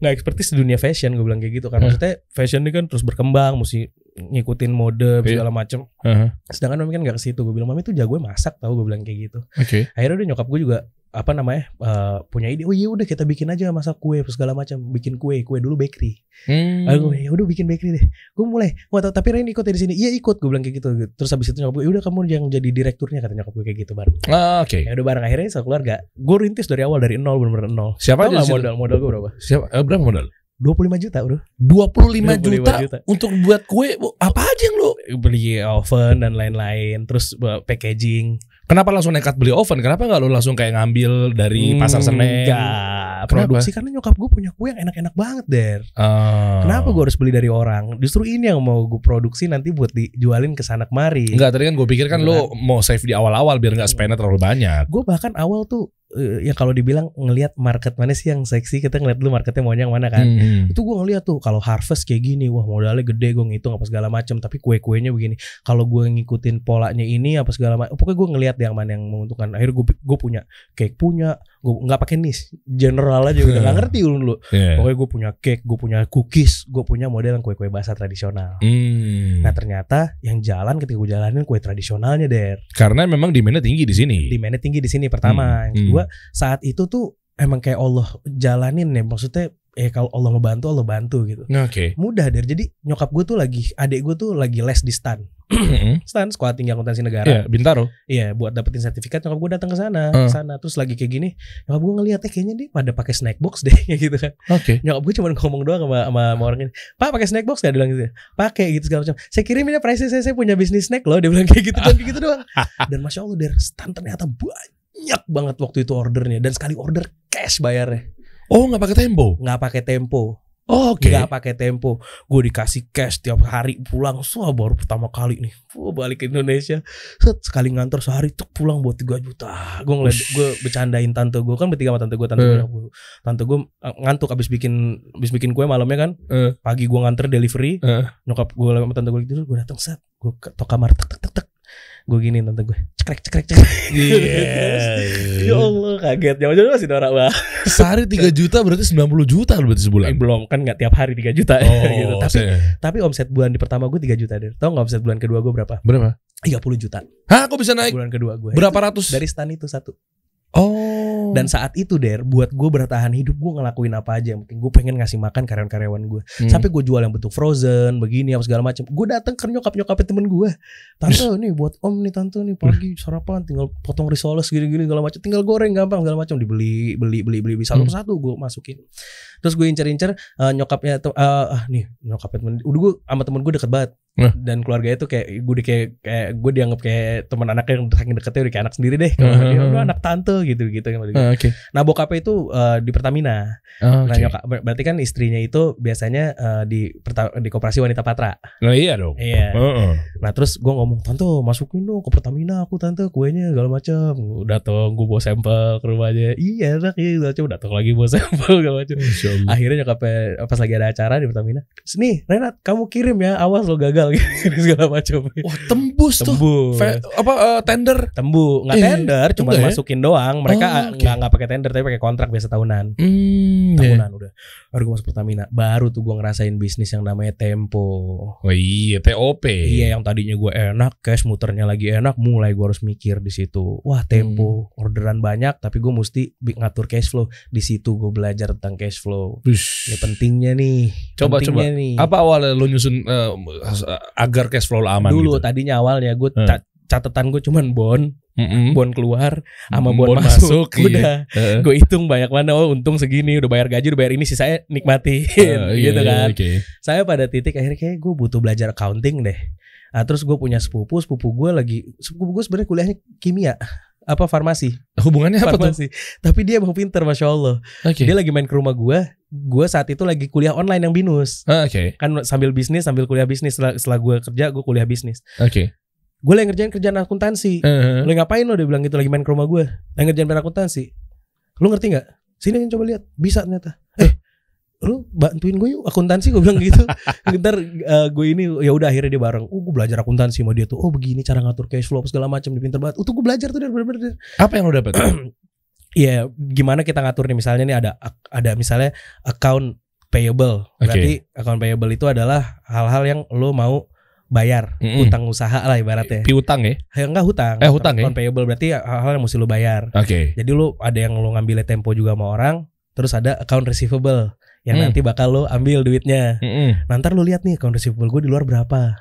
nggak expertise di dunia fashion. Gue bilang kayak gitu kan. Maksudnya fashion ini kan terus berkembang, mesti ngikutin mode Iya. segala macam. Aha. Sedangkan mami kan nggak ke situ. Gue bilang mami tuh jago masak tau. Gue bilang kayak gitu. Oke. Akhirnya udah nyokap gue juga apa namanya eh, punya ide. Oh iya udah kita bikin aja masak kue segala macam. Bikin kue kue dulu bakery. Hmm. Aku ya udah bikin bakery deh. Gue mulai. Gua tahu tapi Ren ikut ya di sini. Iya ikut. Gue bilang kayak gitu. Terus habis itu nyokap gue, "Ya udah kamu yang jadi direkturnya kata nyokap gue kayak gitu bareng. Ah, Oke. Ya udah bareng akhirnya sekeluarga. Gue rintis dari awal dari nol bener-bener nol. Siapa aja modal modal gue berapa? Siapa? eh, berapa modal? 25 juta bro. 25, 25 juta, juta. untuk buat kue. Apa aja yang lo? Beli oven dan lain-lain. Terus uh, packaging. Kenapa langsung nekat beli oven? Kenapa nggak lo langsung kayak ngambil dari pasar Senen? Enggak. Kenapa? Produksi karena nyokap gue punya kue yang enak-enak banget der. Ah. Kenapa gue harus beli dari orang? Justru ini yang mau gue produksi nanti buat dijualin ke sana kemari. Enggak, tadi kan gue pikir kan lo mau save di awal-awal biar nggak spendnya terlalu banyak. gue bahkan awal tuh ya kalau dibilang ngelihat market mana sih yang seksi kita ngeliat dulu marketnya maunya yang mana kan Hmm. itu gue ngeliat tuh kalau harvest kayak gini wah modalnya gede gue ngitung apa segala macam tapi kue kuenya begini kalau gue ngikutin polanya ini apa segala macam pokoknya gue ngeliat yang mana yang menguntungkan akhirnya gue gue punya cake punya gue nggak pakai nis general aja udah nggak ngerti dulu dulu Iya. pokoknya gue punya cake gue punya cookies gue punya model yang kue kue basah tradisional Hmm. nah ternyata yang jalan ketika gue jalanin kue tradisionalnya der Karena memang demandnya tinggi di sini. demandnya tinggi di sini pertama Hmm, yang kedua saat itu tuh emang kayak Allah jalanin ya. Maksudnya eh kalau Allah mau bantu Allah bantu gitu. Oke. mudah deh jadi nyokap gue tuh lagi adik gue tuh lagi les di stan. Stan sekolah tinggi akuntansi Iya, negara Bintaro. iya buat dapetin sertifikat nyokap gue datang ke sana. Hmm. ke sana terus lagi kayak gini nyokap gue ngeliat eh kayaknya dia pada pakai snack box deh gitu kan. Oke. nyokap gue cuma ngomong doang sama, sama, sama orang ini pak pakai snack box gak dia bilang gitu. Pakai gitu segala macam. Saya kirimin ya price saya, saya punya bisnis snack loh dia bilang kayak gitu dan kayak gitu doang. Dan masya allah dari stan ternyata banyak banget waktu itu ordernya. Dan sekali order cash bayarnya. Oh, nggak pakai tempo. nggak pakai tempo. Oh, Oke. nggak pakai tempo. Gue dikasih cash tiap hari pulang. So baru pertama kali nih. Gue balik ke Indonesia. Set sekali ngantor sehari tuh pulang buat 3 juta. Gue ngeliat gue bercandain tante gue kan bertiga sama tante gue tante Eh. gue tante gue eh, ngantuk abis bikin abis bikin kue malamnya kan. Eh. pagi gue nganter delivery. Eh. nyokap gue sama tante gue tidur gue datang set. Gue ketok kamar tek tek tek tek gue gini tante gue cekrek cekrek cekrek Iya. ya Allah kaget jangan jangan masih norak banget Sehari 3 juta berarti 90 juta berarti sebulan. Eh, belum kan nggak tiap hari 3 juta Oh, gitu tapi saya- Tapi omset bulan di pertama gue 3 juta deh. Tahu nggak omset bulan kedua gue berapa? berapa? 30 juta. Hah, kok bisa naik Bulan kedua gue. berapa ratus? Dari stan itu satu. Oh. Dan saat itu der, buat gue bertahan hidup gue ngelakuin apa aja. Mungkin gue pengen ngasih makan karyawan-karyawan gue. Hmm. Sampai gue jual yang bentuk frozen, begini apa segala macam. Gue datang ke nyokap nyokapnya temen gue. Tante nih buat om nih tante nih pagi sarapan tinggal potong risoles gini-gini segala macam. Tinggal goreng gampang segala macam dibeli beli beli beli beli satu Hmm. persatu gue masukin. Terus gue incer-incer eh, nyokapnya eh, ah nih nyokapnya temen. Udah gue sama temen gue deket banget. Nah. dan keluarganya tuh kayak gue di kayak kayak gue dianggap kayak teman anaknya yang saking deketnya udah kayak anak sendiri deh kalau Uh-huh. dia udah anak tante gitu gitu Oke. nah bokapnya itu eh, di Pertamina Oke. nah nyokap ber- berarti kan istrinya itu biasanya eh, di di koperasi wanita patra Nah, iya dong. iya Heeh. nah terus gue ngomong tante masukin dong ke Pertamina aku tante kuenya segala macam udah tuh gue bawa sampel ke rumahnya iya enak iya coba datang lagi bawa sampel segala macam akhirnya nyokapnya pas lagi ada acara di Pertamina nih Renat kamu kirim ya awas lo gagal gitu segala macam Wah tembus tuh. tembus Fe- apa eh, tender? tembu nggak Eh, tender cuma ya? masukin doang mereka Oh, oke. nggak nggak pakai tender tapi pakai kontrak biasa tahunan Hmm. tahunan udah baru gue masuk Pertamina baru tuh gue ngerasain bisnis yang namanya Tempo Oh iya TOP. iya yang tadinya gue enak cash muternya lagi enak mulai gue harus mikir di situ wah Tempo Hmm. orderan banyak tapi gue mesti ngatur cash flow di situ gue belajar tentang cash flow Bush. ini pentingnya nih Coba, pentingnya nih Apa awalnya lu nyusun eh, agar cash flow lu aman dulu gitu? tadinya awalnya gue Hmm. Ca- catatan gue cuman bon Mm-mm. bon keluar sama Bon bon, masuk, masuk, iya. udah Heeh. gue hitung banyak mana oh untung segini udah bayar gaji udah bayar ini sih saya nikmatin Eh, iya, gitu iya, kan oke. saya pada titik akhirnya kayak gue butuh belajar accounting deh nah, terus gue punya sepupu sepupu gue lagi sepupu gue sebenarnya kuliahnya kimia apa farmasi Hubungannya apa tuh? farmasi tapi dia emang pinter masya allah Oke. dia lagi main ke rumah gue gue saat itu lagi kuliah online yang binus Ah, Oke. kan sambil bisnis sambil kuliah bisnis setelah, setelah gue kerja gue kuliah bisnis Oke. Gue lagi ngerjain kerjaan akuntansi. Heeh. Lu ngapain lo? Dia bilang gitu lagi main ke rumah gue Lagi ngerjain PR akuntansi. Lu ngerti gak? Sini coba lihat. Bisa ternyata. Eh lu bantuin gue yuk akuntansi gue bilang gitu. Ntar eh, gue ini ya udah akhirnya dia bareng. Oh gue belajar akuntansi sama dia tuh. Oh begini cara ngatur cash flow segala macam dia pinter banget. Oh tuh gue belajar tuh dia bener-bener Apa yang lu dapat? Iya, gimana kita ngatur nih? Misalnya nih ada ada misalnya account payable. Berarti account payable itu adalah hal-hal yang lo mau bayar, Mm-mm. utang usaha lah ibaratnya. Piutang ya? Ya enggak hutang. Eh, hutang ya? payable berarti hal-hal yang mesti lo bayar. Oke. Jadi lo ada yang lo ngambilnya tempo juga sama orang, terus ada account receivable yang Hmm. nanti bakal lo ambil duitnya. Mm-mm. Nah, ntar lo lihat nih account receivable gue di luar berapa.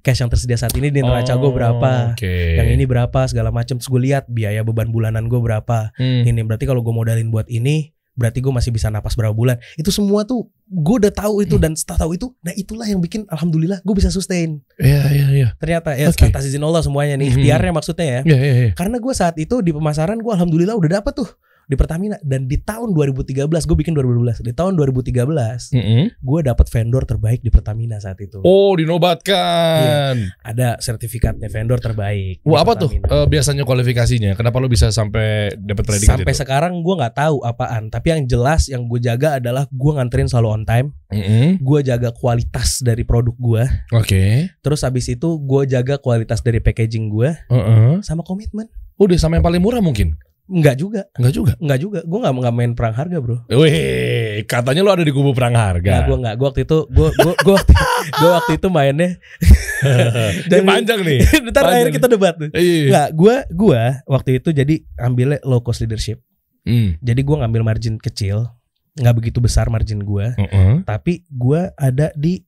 Cash yang tersedia saat ini di neraca gue berapa. Oh, Oke. Yang ini berapa segala macam terus gue lihat biaya beban bulanan gue berapa Hmm. ini berarti kalau gue modalin buat ini berarti gue masih bisa napas berapa bulan itu semua tuh gue udah tahu itu dan setelah tahu itu nah itulah yang bikin alhamdulillah gue bisa sustain Iya iya iya. ternyata ya Oke. atas izin Allah semuanya nih Mhm. ikhtiarnya maksudnya ya Iya iya iya. karena gue saat itu di pemasaran gue alhamdulillah udah dapet tuh di Pertamina dan di tahun 2013 gue bikin 2012 di tahun 2013 Mm-mm. gue dapet vendor terbaik di Pertamina saat itu Oh dinobatkan. ada sertifikatnya vendor terbaik Wah apa tuh eh, biasanya kualifikasinya? Kenapa lo bisa sampai dapat predikat sampai itu? sekarang gue nggak tahu apaan tapi yang jelas yang gue jaga adalah gue nganterin selalu on time Mm-mm. gue jaga kualitas dari produk gue Oke. terus habis itu gue jaga kualitas dari packaging gue Heeh. sama komitmen Udah sama yang paling murah mungkin? Enggak juga Enggak juga. Enggak juga gue nggak nggak main perang harga bro Wih, katanya lo ada di kubu perang Enggak harga. gue nggak gue waktu itu gue gue gue waktu, gue waktu itu mainnya Ini panjang nih. ntar akhirnya kita debat tuh Iya. Enggak gue gue waktu itu jadi ambilnya low cost leadership Hmm. jadi gue ngambil margin kecil nggak begitu besar margin gue Heeh. tapi gue ada di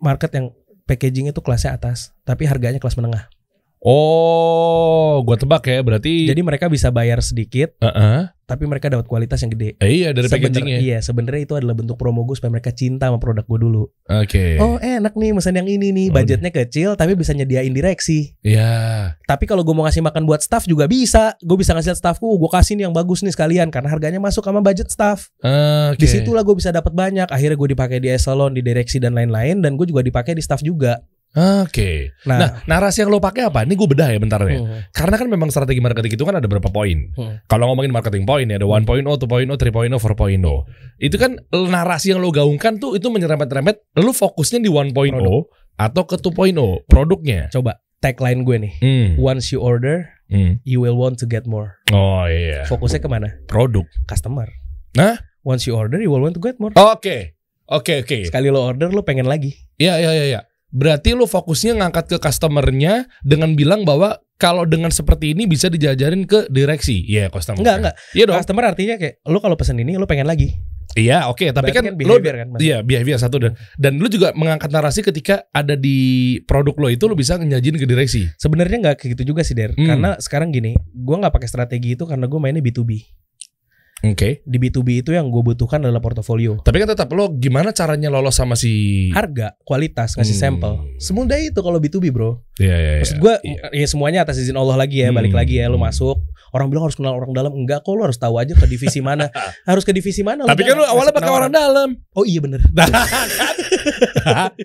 market yang packaging itu kelasnya atas tapi harganya kelas menengah Oh, gua tebak ya berarti. jadi mereka bisa bayar sedikit Heeh. tapi mereka dapat kualitas yang gede Eh, iya dari Sebener- packagingnya. iya sebenarnya itu adalah bentuk promo gue supaya mereka cinta sama produk gue dulu Oke. oh enak nih pesan yang ini nih Oh, budgetnya kecil tapi bisa nyediain direksi Iya. tapi kalau gue mau ngasih makan buat staff juga bisa gue bisa ngasih staffku gue kasih nih yang bagus nih sekalian karena harganya masuk sama budget staff Oke. di situlah gue bisa dapat banyak akhirnya gue dipakai di eselon di direksi dan lain-lain dan gue juga dipakai di staff juga Oke. nah, Nah, narasi yang lo pakai apa? Ini gue bedah ya bentar ya. hmm, Karena kan memang strategi marketing itu kan ada berapa poin. Hmm. Kalau ngomongin marketing poin ya ada 1.0, 2.0, 3.0, 4.0. Itu kan narasi yang lo gaungkan tuh itu menyerempet-rempet. Lo fokusnya di 1.0 Produk. atau ke 2.0 produknya. coba tagline gue nih Hmm. once you order Hmm. you will want to get more Oh iya. fokusnya ke mana Produk. customer Nah? once you order you will want to get more Oke. Oke oke. sekali lo order lo pengen lagi Iya iya iya. iya. Berarti lo fokusnya ngangkat ke customernya dengan bilang bahwa kalau dengan seperti ini bisa dijajarin ke direksi. Iya, customer. enggak enggak Iya dong. customer artinya kayak lo kalau pesen ini lo pengen lagi Iya, oke, tapi Berarti kan, lo behavior kan. Iya, behavior satu dan dan lu juga mengangkat narasi ketika ada di produk lo itu lo bisa ngejajin ke direksi. sebenarnya nggak kayak gitu juga sih der Hmm. karena sekarang gini gue nggak pakai strategi itu karena gue mainnya B2B Oke. Di B2B itu yang gue butuhkan adalah portofolio. Tapi kan tetap lo gimana caranya lolos sama si Harga, kualitas, ngasih Hmm. sampel. Semudah itu kalau B2B bro. Iya iya. Maksud iya. gue Iya. ya semuanya atas izin Allah lagi ya, balik Hmm. lagi ya, lu Hmm. masuk. Orang bilang harus kenal orang dalam, enggak kok lu harus tahu aja ke divisi mana. harus ke divisi mana. Tapi kan lo awalnya pakai orang dalam. Oh iya bener.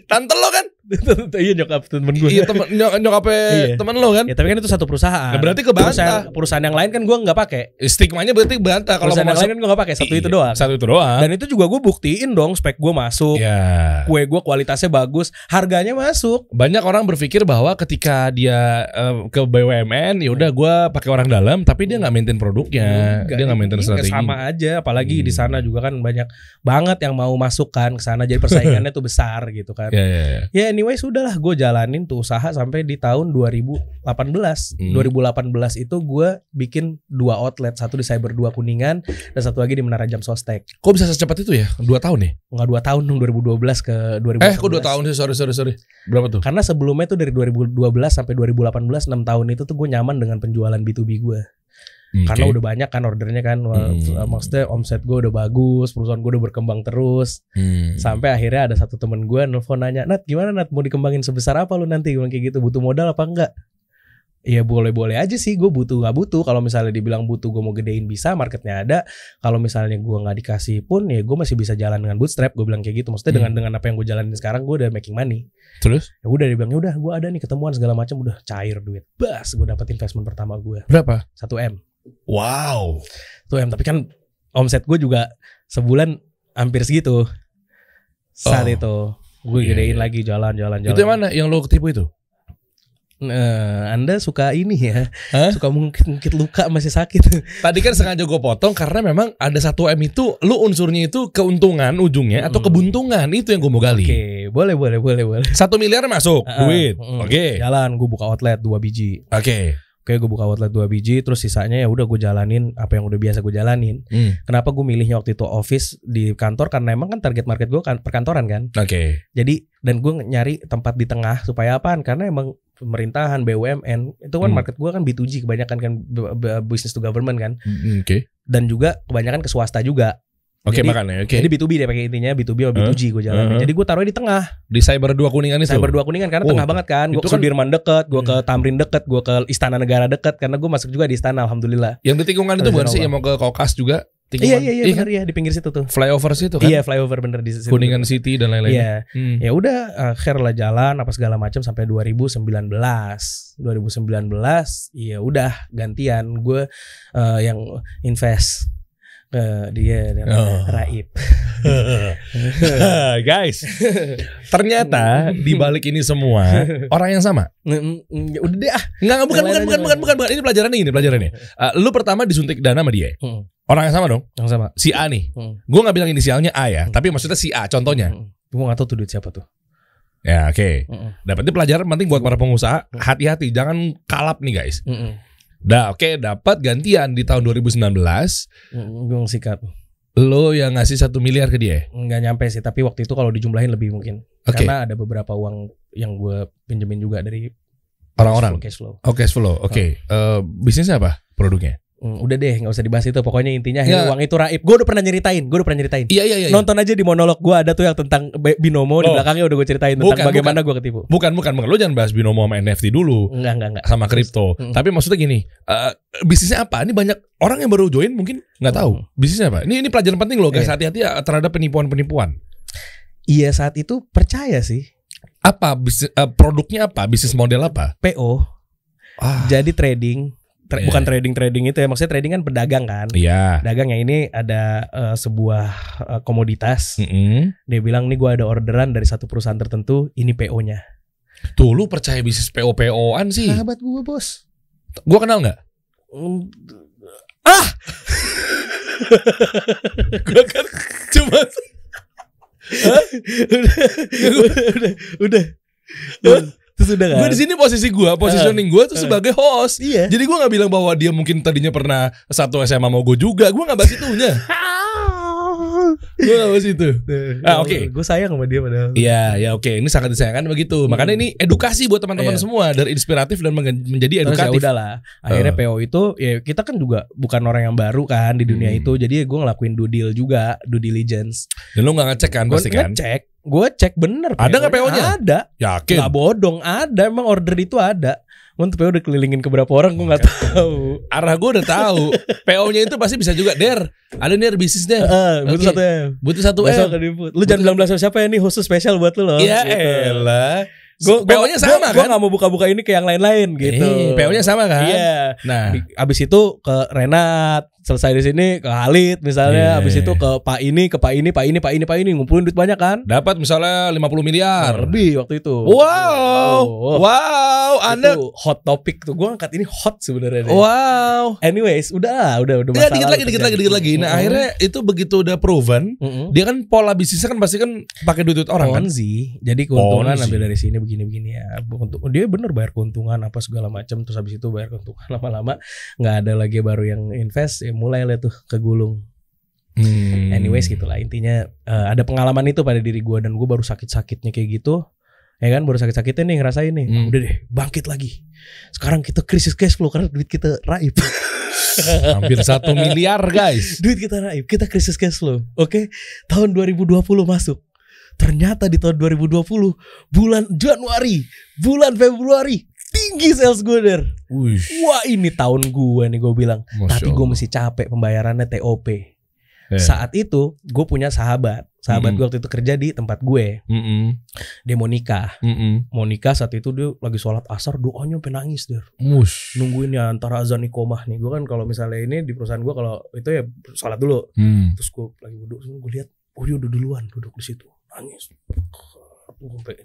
Tante lo kan? iya nyokap temen gue. Iya temen nyok nyokapnya Iya. temen lo kan? Ya tapi kan itu satu perusahaan. Nah, berarti kebantah. Perusahaan, perusahaan yang lain kan gue nggak pakai. Stigmanya berarti bantah kalau Perusahaan yang masuk. lain kan gue nggak pakai. Satu itu Iya, doang. Satu itu doang. Dan itu juga gue buktiin dong spek gue masuk. ya. Kue gue kualitasnya bagus, harganya masuk. Banyak orang berpikir bahwa ketika dia eh, ke BUMN ya udah gue pakai orang dalam tapi dia nggak maintain produknya, Enggak, dia nggak maintain ini strategi. Sama aja, apalagi di Hmm. sana juga kan banyak banget yang mau masuk kan ke sana, jadi persaingannya tuh besar gitu kan. Ya ya ya. Ya anyway sudahlah gue jalanin tuh usaha sampai di tahun 2018. Hmm. 2018 itu gue bikin dua outlet, satu di Cyber 2 Kuningan dan satu lagi di Menara Jam Sostek. Kok bisa secepat itu ya? Dua tahun nih? Enggak dua tahun dong 2012 ke 2018. Eh, kok dua tahun sih? Sorry sorry sorry. Berapa tuh? Karena sebelumnya tuh dari 2012 sampai 2018 6 tahun itu tuh gue nyaman dengan penjualan B2B gue. Karena Oke. udah banyak kan ordernya kan. Hmm. Maksudnya omset gue udah bagus, perusahaan gue udah berkembang terus. Hmm. Sampai akhirnya ada satu temen gue nelfon nanya, Nat gimana Nat mau dikembangin sebesar apa lu nanti? Gue bilang kayak gitu, butuh modal apa enggak? Iya boleh-boleh aja sih, gue butuh nggak butuh. Kalau misalnya dibilang butuh, gue mau gedein bisa, marketnya ada. Kalau misalnya gue nggak dikasih pun, ya gue masih bisa jalan dengan bootstrap. Gue bilang kayak gitu. Maksudnya dengan Hmm. dengan apa yang gue jalanin sekarang, gue udah making money. Terus Ya udah dia bilang, ya udah gue ada nih ketemuan segala macam, udah cair duit. Bas, gue dapet investment pertama gue berapa? 1 m. Wow. 1 m. Tapi kan omset gue juga sebulan hampir segitu. Saat Oh. itu gue Iya, gedein iya. lagi jalan-jalan jalan. Itu yang mana? Yang lo ketipu itu? Eh, anda suka ini ya, Hah? suka mungkin luka masih sakit. Tadi kan sengaja gue potong karena memang ada satu M itu lu unsurnya itu keuntungan ujungnya atau Mm. kebuntungan itu yang gue mau gali. Oke, boleh boleh boleh boleh. Satu miliar masuk Ah, duit. mm. Oke. Jalan, gue buka outlet dua biji. Oke. Oke, gue buka outlet dua biji, terus sisanya ya udah gue jalanin apa yang udah biasa gue jalanin. Hmm. Kenapa gue milihnya waktu itu office di kantor karena emang kan target market gue kan perkantoran kan. Oke. Jadi dan gue nyari tempat di tengah supaya apaan? Karena emang pemerintahan BUMN itu kan Hmm. market gue kan B2G kebanyakan kan business to government kan Mm, Oke. dan juga kebanyakan ke swasta juga. Oke Jadi- makanya. Oke. Jadi B2B deh pakai intinya B2B sama Huh? B2G gue jalanin. Uh-huh. Jadi gue taruh di tengah. Di Cyber 2 Kuningan itu. Cyber 2 Kuningan karena Oh, tengah banget kan. Gue ke kan- Sudirman deket, gue ke Hmm. Tamrin deket, gue ke Istana Negara deket karena gue masuk juga di istana alhamdulillah. Yang di tikungan itu bukan sih yang mau ke Kokas juga? Iya Tikungan. iya iya kan? benar ya di pinggir situ tuh. Flyover situ kan? Iya flyover bener di situ. Kuningan City dan lain-lain. Iya. Hmm. Ya udah akhir lah jalan apa segala macam sampai 2019. 2019 ya udah gantian gue eh, yang invest ke dia Oh. Raib. Guys, ternyata di balik ini semua orang yang sama. Mm, mm, ya udah deh ah. Enggak, enggak, bukan, bukan, bukan, bukan, bukan, bukan. Ini pelajarannya ini, pelajarannya. Uh, lu pertama disuntik dana sama dia. Mm, Orang yang sama dong. Yang sama. Si A nih. Mm. Gue nggak bilang inisialnya A ya, Hmm. tapi maksudnya si A. Contohnya. Mm. Gue gak tahu tuh duit siapa tuh. Ya, oke. Mm, Dapatnya pelajaran penting buat para pengusaha. Hati-hati, jangan kalap nih guys. mm, mm. Dah, oke, dapat gantian di tahun 2019. Mm, Gue sikat. Lo yang ngasih satu miliar ke dia. Nggak nyampe sih, tapi waktu itu kalau dijumlahin lebih mungkin. Oke. Karena ada beberapa uang yang gue pinjemin juga dari Orang-orang. cash flow. Oke, cash flow. Oke. Eh, bisnisnya apa? Produknya? Hmm, udah deh, nggak usah dibahas itu. Pokoknya intinya Ya. uang itu raib. Gue udah pernah nyeritain, gue udah pernah nyeritain. Iya, iya, iya. Nonton aja di monolog gue ada tuh yang tentang bi- binomo di Oh. belakangnya udah gue ceritain tentang Bukan, bagaimana gue ketipu. Bukan, bukan, bukan. Lo jangan bahas binomo sama NFT dulu. Enggak, enggak, enggak. sama kripto. Hmm. Tapi maksudnya gini, eh, bisnisnya apa? Ini banyak orang yang baru join mungkin nggak tahu Hmm. bisnisnya apa. Ini ini pelajaran penting loh guys. Iya. Hati-hati ya terhadap penipuan-penipuan. Iya saat itu percaya sih Apa bisnis eh, produknya apa? Bisnis model apa? PO. Ah, Jadi trading, tra- Iya. bukan trading trading itu ya. Maksudnya trading kan pedagang kan. iya. Dagang yang ini ada eh, sebuah eh, komoditas. Mm-mm. Dia bilang nih gue ada orderan dari satu perusahaan tertentu. Ini PO-nya. Tuh lu percaya bisnis PO-PO-an sih? Sahabat gue bos. Gua kenal nggak? Hmm, Gua kan cuma udah, udah, udah, udah. Terus udah kan? gue di sini posisi gua, positioning gua tuh sebagai host. Iya. Jadi gua nggak bilang bahwa dia mungkin tadinya pernah satu SMA mau gue juga. Gua nggak bahas itunya. Gue gak bahas itu. Ah, oke. Gue sayang sama dia padahal. Iya, ya oke. Ini sangat disayangkan begitu. Makanya ini edukasi buat teman-teman Iya. semua dari inspiratif dan menjadi Terus ya edukatif. udahlah. Akhirnya PO itu ya kita kan juga bukan orang yang baru kan di dunia Hmm. itu. Jadi gue ngelakuin due deal juga, due diligence. Dan lu gak ngecek kan Gue pasti kan? ngecek, gue cek bener. Ada nggak PO-nya? Ada. Yakin. Gak bodong, ada. Emang order itu ada. Untuk PO udah kelilingin ke berapa orang gue nggak tahu. Arah gue udah tahu. PO-nya itu pasti bisa juga. Der, ada der bisnis der. Eh, butuh Oke. satu M. Butuh satu M. Lu jangan bilang bilang siapa ya ini khusus spesial buat lu loh. Iya Gitu. elah. Gue PO-nya sama Gue kan? gak mau buka-buka ini ke yang lain-lain gitu. Eh, PO-nya sama kan? Iya. Nah, Abis itu ke Renat, selesai di sini ke Halid misalnya, Iya. abis itu ke Pak ini, ke Pak ini, Pak ini, Pak ini, Pak ini, ngumpulin duit banyak kan? dapat misalnya 50 miliar. Lebih waktu itu. Wow. Oh, Wow, Anda Itu hot topic tuh. Gue angkat ini hot sebenarnya. Wow. Anyways, udah udah udah Ya masa dikit lalu lagi, dikit terjadi. lagi, dikit lagi. Nah, Mm-mm. akhirnya itu begitu udah proven, Mm-mm. dia kan pola bisnisnya kan pasti kan pakai duit duit orang kan. Ponzi. Jadi keuntungan Ponzi. ambil dari sini begini-begini ya. Untuk dia bener bayar keuntungan apa segala macam terus habis itu bayar keuntungan lama-lama nggak ada lagi baru yang invest ya mulai lah tuh kegulung. Hmm. Anyways gitulah intinya eh, ada pengalaman itu pada diri gua dan gua baru sakit-sakitnya kayak gitu. Ya kan baru sakit-sakitnya nih ngerasain nih. Hmm. Udah deh bangkit lagi. Sekarang kita krisis cash flow karena duit kita raib. Hampir satu miliar guys. duit kita raib, kita krisis cash flow. Oke, tahun 2020 masuk. Ternyata di tahun 2020 bulan Januari, bulan Februari tinggi sales gue der. Wih, Wah ini tahun gue nih gue bilang. Masya Tapi gue mesti capek pembayarannya TOP. Eh. Saat itu gue punya sahabat. Sahabat Mm-mm. gue waktu itu kerja di tempat gue. Mm-mm. Dia mau nikah. Mm-mm. Mau nikah saat itu dia lagi sholat asar doanya sampai nangis der. Mush. Nungguin ya antara azan ikomah nih. Gue kan kalau misalnya ini di perusahaan gue kalau itu ya sholat dulu. Hmm. terus gue lagi duduk gue lihat oh dia udah duluan duduk di situ nangis gue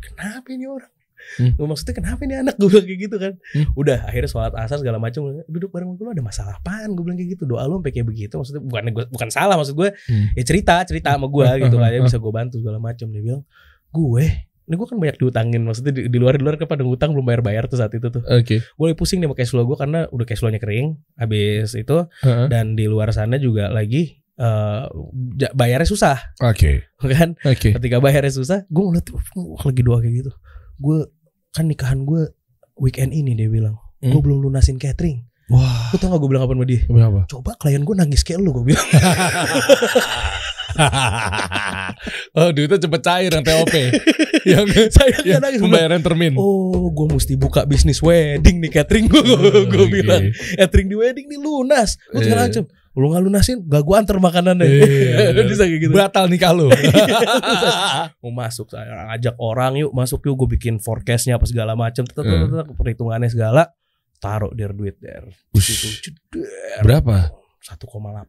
kenapa ini orang Hmm. gue maksudnya kenapa ini anak gue bilang kayak gitu kan Hmm. udah akhirnya sholat asar segala macam duduk bareng gue ada masalah apaan gue bilang kayak gitu doa lu sampai kayak begitu maksudnya bukan gue bukan salah maksud gue Hmm. ya cerita cerita sama gue gitu kan ya bisa gue bantu segala macam dia bilang gue ini gue kan banyak diutangin maksudnya di, di luar di luar kan pada ngutang belum bayar bayar tuh saat itu tuh Oke. gue lagi pusing nih sama cash flow gue karena udah cash flow-nya kering habis itu Heeh. dan di luar sana juga lagi ja- bayarnya susah Oke. kan Oke. ketika bayarnya susah gue ngeliat wah, lagi doa kayak gitu gue kan nikahan gue weekend ini dia bilang gue Hmm. belum lunasin catering Wah. lu tau gak gue bilang apa sama dia Berapa? coba klien gue nangis kayak lu gue bilang oh duitnya cepet cair yang TOP yang saya yang nangis pembayaran termin Oh, gue mesti buka bisnis wedding nih catering gue. gue Oke. bilang catering di wedding nih lunas. Gue Eh. segala macem. Lu nggak lunasin, gak gue antar makanannya. Iya. Bisa kayak gitu. batal nikah lu mau masuk saya ajak orang yuk masuk yuk gue bikin forecastnya apa segala macam Hmm. perhitungannya segala taruh der duit der Ush. berapa 1,8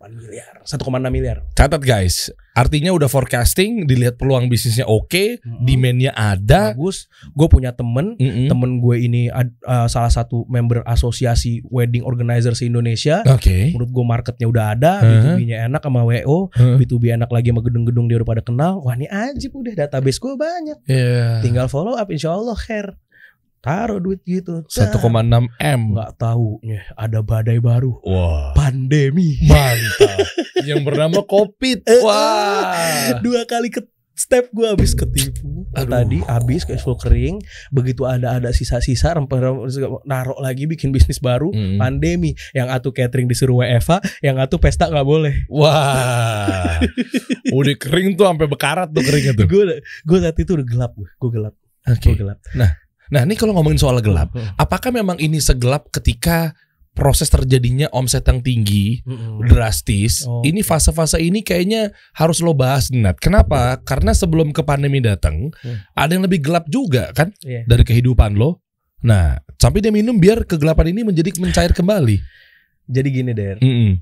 miliar 1,6 miliar catat guys artinya udah forecasting dilihat peluang bisnisnya oke Mhm. demandnya ada bagus gue punya temen Mm-mm. temen gue ini uh, salah satu member asosiasi wedding organizer se Indonesia oke menurut gue marketnya udah ada Uh-huh. B2B-nya enak sama WO Huh? B2B enak lagi sama gedung-gedung dia udah pada kenal wah ini ajib udah database gue banyak Iya. tinggal follow up insya Allah care taruh duit gitu. 1,6 m. Nggak tahu ada badai baru. Wah. Pandemi. Mantap. Yang bernama covid. Eh, wah. dua kali ke step gue habis ketipu. Aduh. tadi habis cash flow kering begitu ada ada sisa-sisa rempah narok lagi bikin bisnis baru Mm. pandemi. Yang atu catering disuruh WFA yang atu pesta nggak boleh. Wah, udah kering tuh sampai bekarat tuh keringnya tuh. gue gue saat itu udah gelap gue gue gelap. Oke. gue gelap. Nah, ini kalau ngomongin soal gelap, apakah memang ini segelap ketika proses terjadinya omset yang tinggi, Mm-mm. drastis? Oh. Ini fase-fase ini kayaknya harus lo bahas, Nat. Kenapa? Karena sebelum ke pandemi datang, Hmm. ada yang lebih gelap juga kan Iya. dari kehidupan lo. Nah, sampai dia minum biar kegelapan ini menjadi mencair kembali. jadi gini der Mm-mm.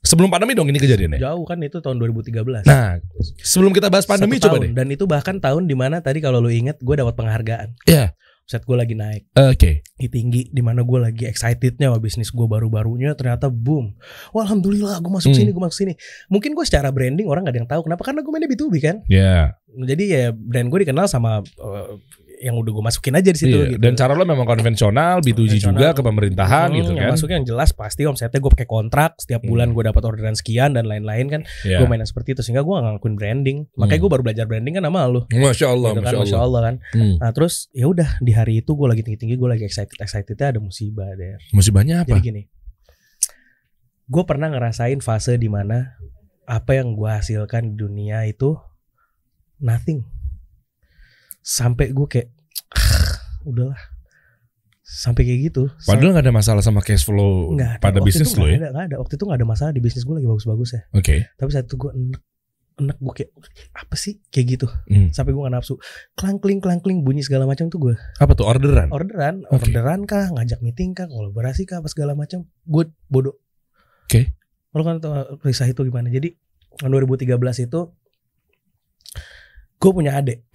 Sebelum pandemi dong ini kejadiannya. jauh kan itu tahun 2013 Nah, sebelum kita bahas pandemi Satu coba tahun. deh. dan itu bahkan tahun di mana tadi kalau lu inget gue dapat penghargaan Iya. Set gue lagi naik Oke. di tinggi di mana gue lagi excitednya sama bisnis gue baru-barunya ternyata boom wah alhamdulillah gue masuk Hmm. sini gue masuk sini mungkin gue secara branding orang gak ada yang tahu kenapa karena gue mainnya B2B kan Ya. jadi ya brand gue dikenal sama uh, yang udah gue masukin aja di situ Iya, gitu. Dan cara lo memang konvensional, B2G juga ke pemerintahan Hmm, gitu kan. masuknya yang jelas pasti omsetnya gue pakai kontrak setiap bulan Hmm. gue dapat orderan sekian dan lain-lain kan Iya. gue main seperti itu sehingga gue gak ngelakuin branding makanya Hmm. gue baru belajar branding kan sama lu Masya Allah, gitu kan, Masya Masya Allah. Allah kan Hmm. nah terus ya udah di hari itu gue lagi tinggi tinggi gue lagi excited excitednya ada musibah der Musibahnya apa? jadi gini gue pernah ngerasain fase di mana apa yang gue hasilkan di dunia itu nothing sampai gue kayak "Ah, udahlah sampai kayak gitu Padahal gak ada masalah sama cash flow Nggak ada. pada Waktu bisnis lo nggak ya. ada, nggak ada. Waktu itu gak ada masalah di bisnis gue lagi bagus-bagus ya. Oke. Tapi saat itu gue enek, enek gue kayak apa sih kayak gitu. Hmm. Sampai gue gak nafsu. Klangkling klangkling bunyi segala macam tuh gue. Apa tuh orderan? Orderan, Oke. orderan kah, ngajak meeting kah, kolaborasi kah, apa segala macam. Gue bodoh. Oke. Lo kan tau kisah itu gimana. Jadi tahun 2013 itu gue punya adik.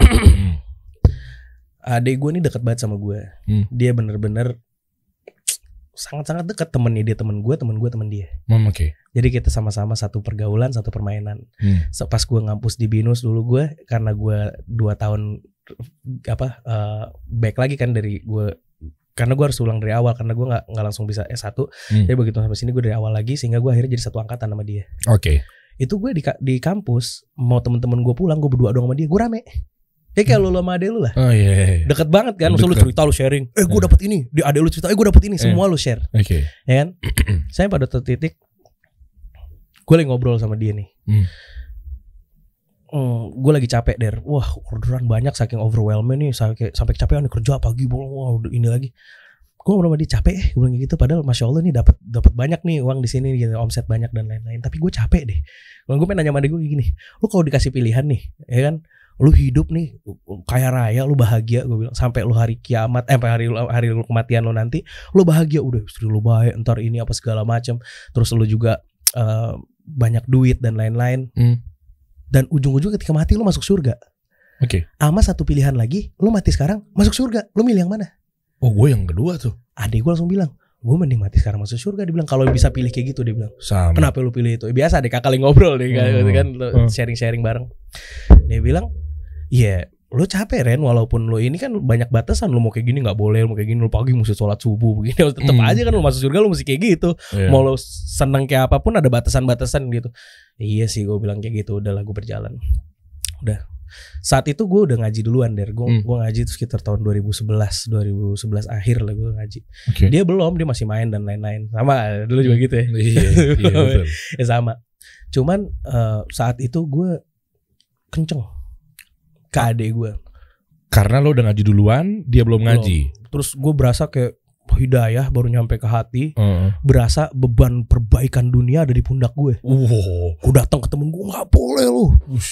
Adik gue ini deket banget sama gue. Hmm. Dia bener-bener sangat-sangat dekat temennya dia temen gue, temen gue temen dia. Hmm, Oke. Jadi kita sama-sama satu pergaulan, satu permainan. Hmm. So, pas gue ngampus di binus dulu gue karena gue dua tahun apa eh, back lagi kan dari gue karena gue harus ulang dari awal karena gue nggak nggak langsung bisa S1 Hmm. jadi begitu sampai sini gue dari awal lagi sehingga gue akhirnya jadi satu angkatan sama dia Oke. itu gue di di kampus mau temen-temen gue pulang gue berdua doang sama dia gue rame ya kayak lu sama ade lu lah Oh iya. iya, iya. deket banget kan Maksudnya lu Deket. cerita lu sharing eh gue Eh. dapet ini di ade lu cerita eh gue dapet ini semua lu share Oke. ya kan saya pada titik gue lagi ngobrol sama dia nih Hmm. gue lagi capek der wah orderan banyak saking overwhelming nih sampai sampai kecapean nih, kerja pagi bolong wah udah ini lagi gue ngobrol sama dia capek eh gue bilang gitu padahal masya allah nih dapat dapat banyak nih uang di sini gitu omset banyak dan lain-lain tapi gue capek deh kalau gue pengen nanya sama dia gue kayak gini lu kalau dikasih pilihan nih ya kan lu hidup nih kaya raya lu bahagia gue bilang sampai lu hari kiamat eh sampai hari hari lu kematian lu nanti lu bahagia udah istri lu baik ntar ini apa segala macam terus lu juga eh, banyak duit dan lain-lain Hmm. dan ujung-ujung ketika mati lu masuk surga Oke. sama satu pilihan lagi lu mati sekarang masuk surga lu milih yang mana Oh gue yang kedua tuh. adik gue langsung bilang gue mending mati sekarang masuk surga dia bilang kalau bisa pilih kayak gitu dia bilang Sama. kenapa lu pilih itu biasa deh kakak lagi ngobrol deh kan, Hmm. kan Hmm. sharing sharing bareng dia bilang iya lu capek Ren walaupun lu ini kan banyak batasan lu mau kayak gini nggak boleh lu mau kayak gini lu pagi mesti sholat subuh begini tetap Hmm. aja kan lu masuk surga lu mesti kayak gitu Iya. mau lo seneng kayak apa pun ada batasan-batasan gitu iya sih gue bilang kayak gitu udah lah gue berjalan udah saat itu gue udah ngaji duluan der gue Hmm. gue ngaji itu sekitar tahun 2011 2011 akhir lah gue ngaji Oke. dia belum dia masih main dan lain-lain sama dulu juga gitu ya Iya, iya betul. ya sama cuman eh, saat itu gue kenceng ke adik gue Karena lo udah ngaji duluan, dia belum ngaji. terus gue berasa kayak hidayah baru nyampe ke hati Heeh. berasa beban perbaikan dunia ada di pundak gue Wow. gue datang ke temen gue nggak boleh lu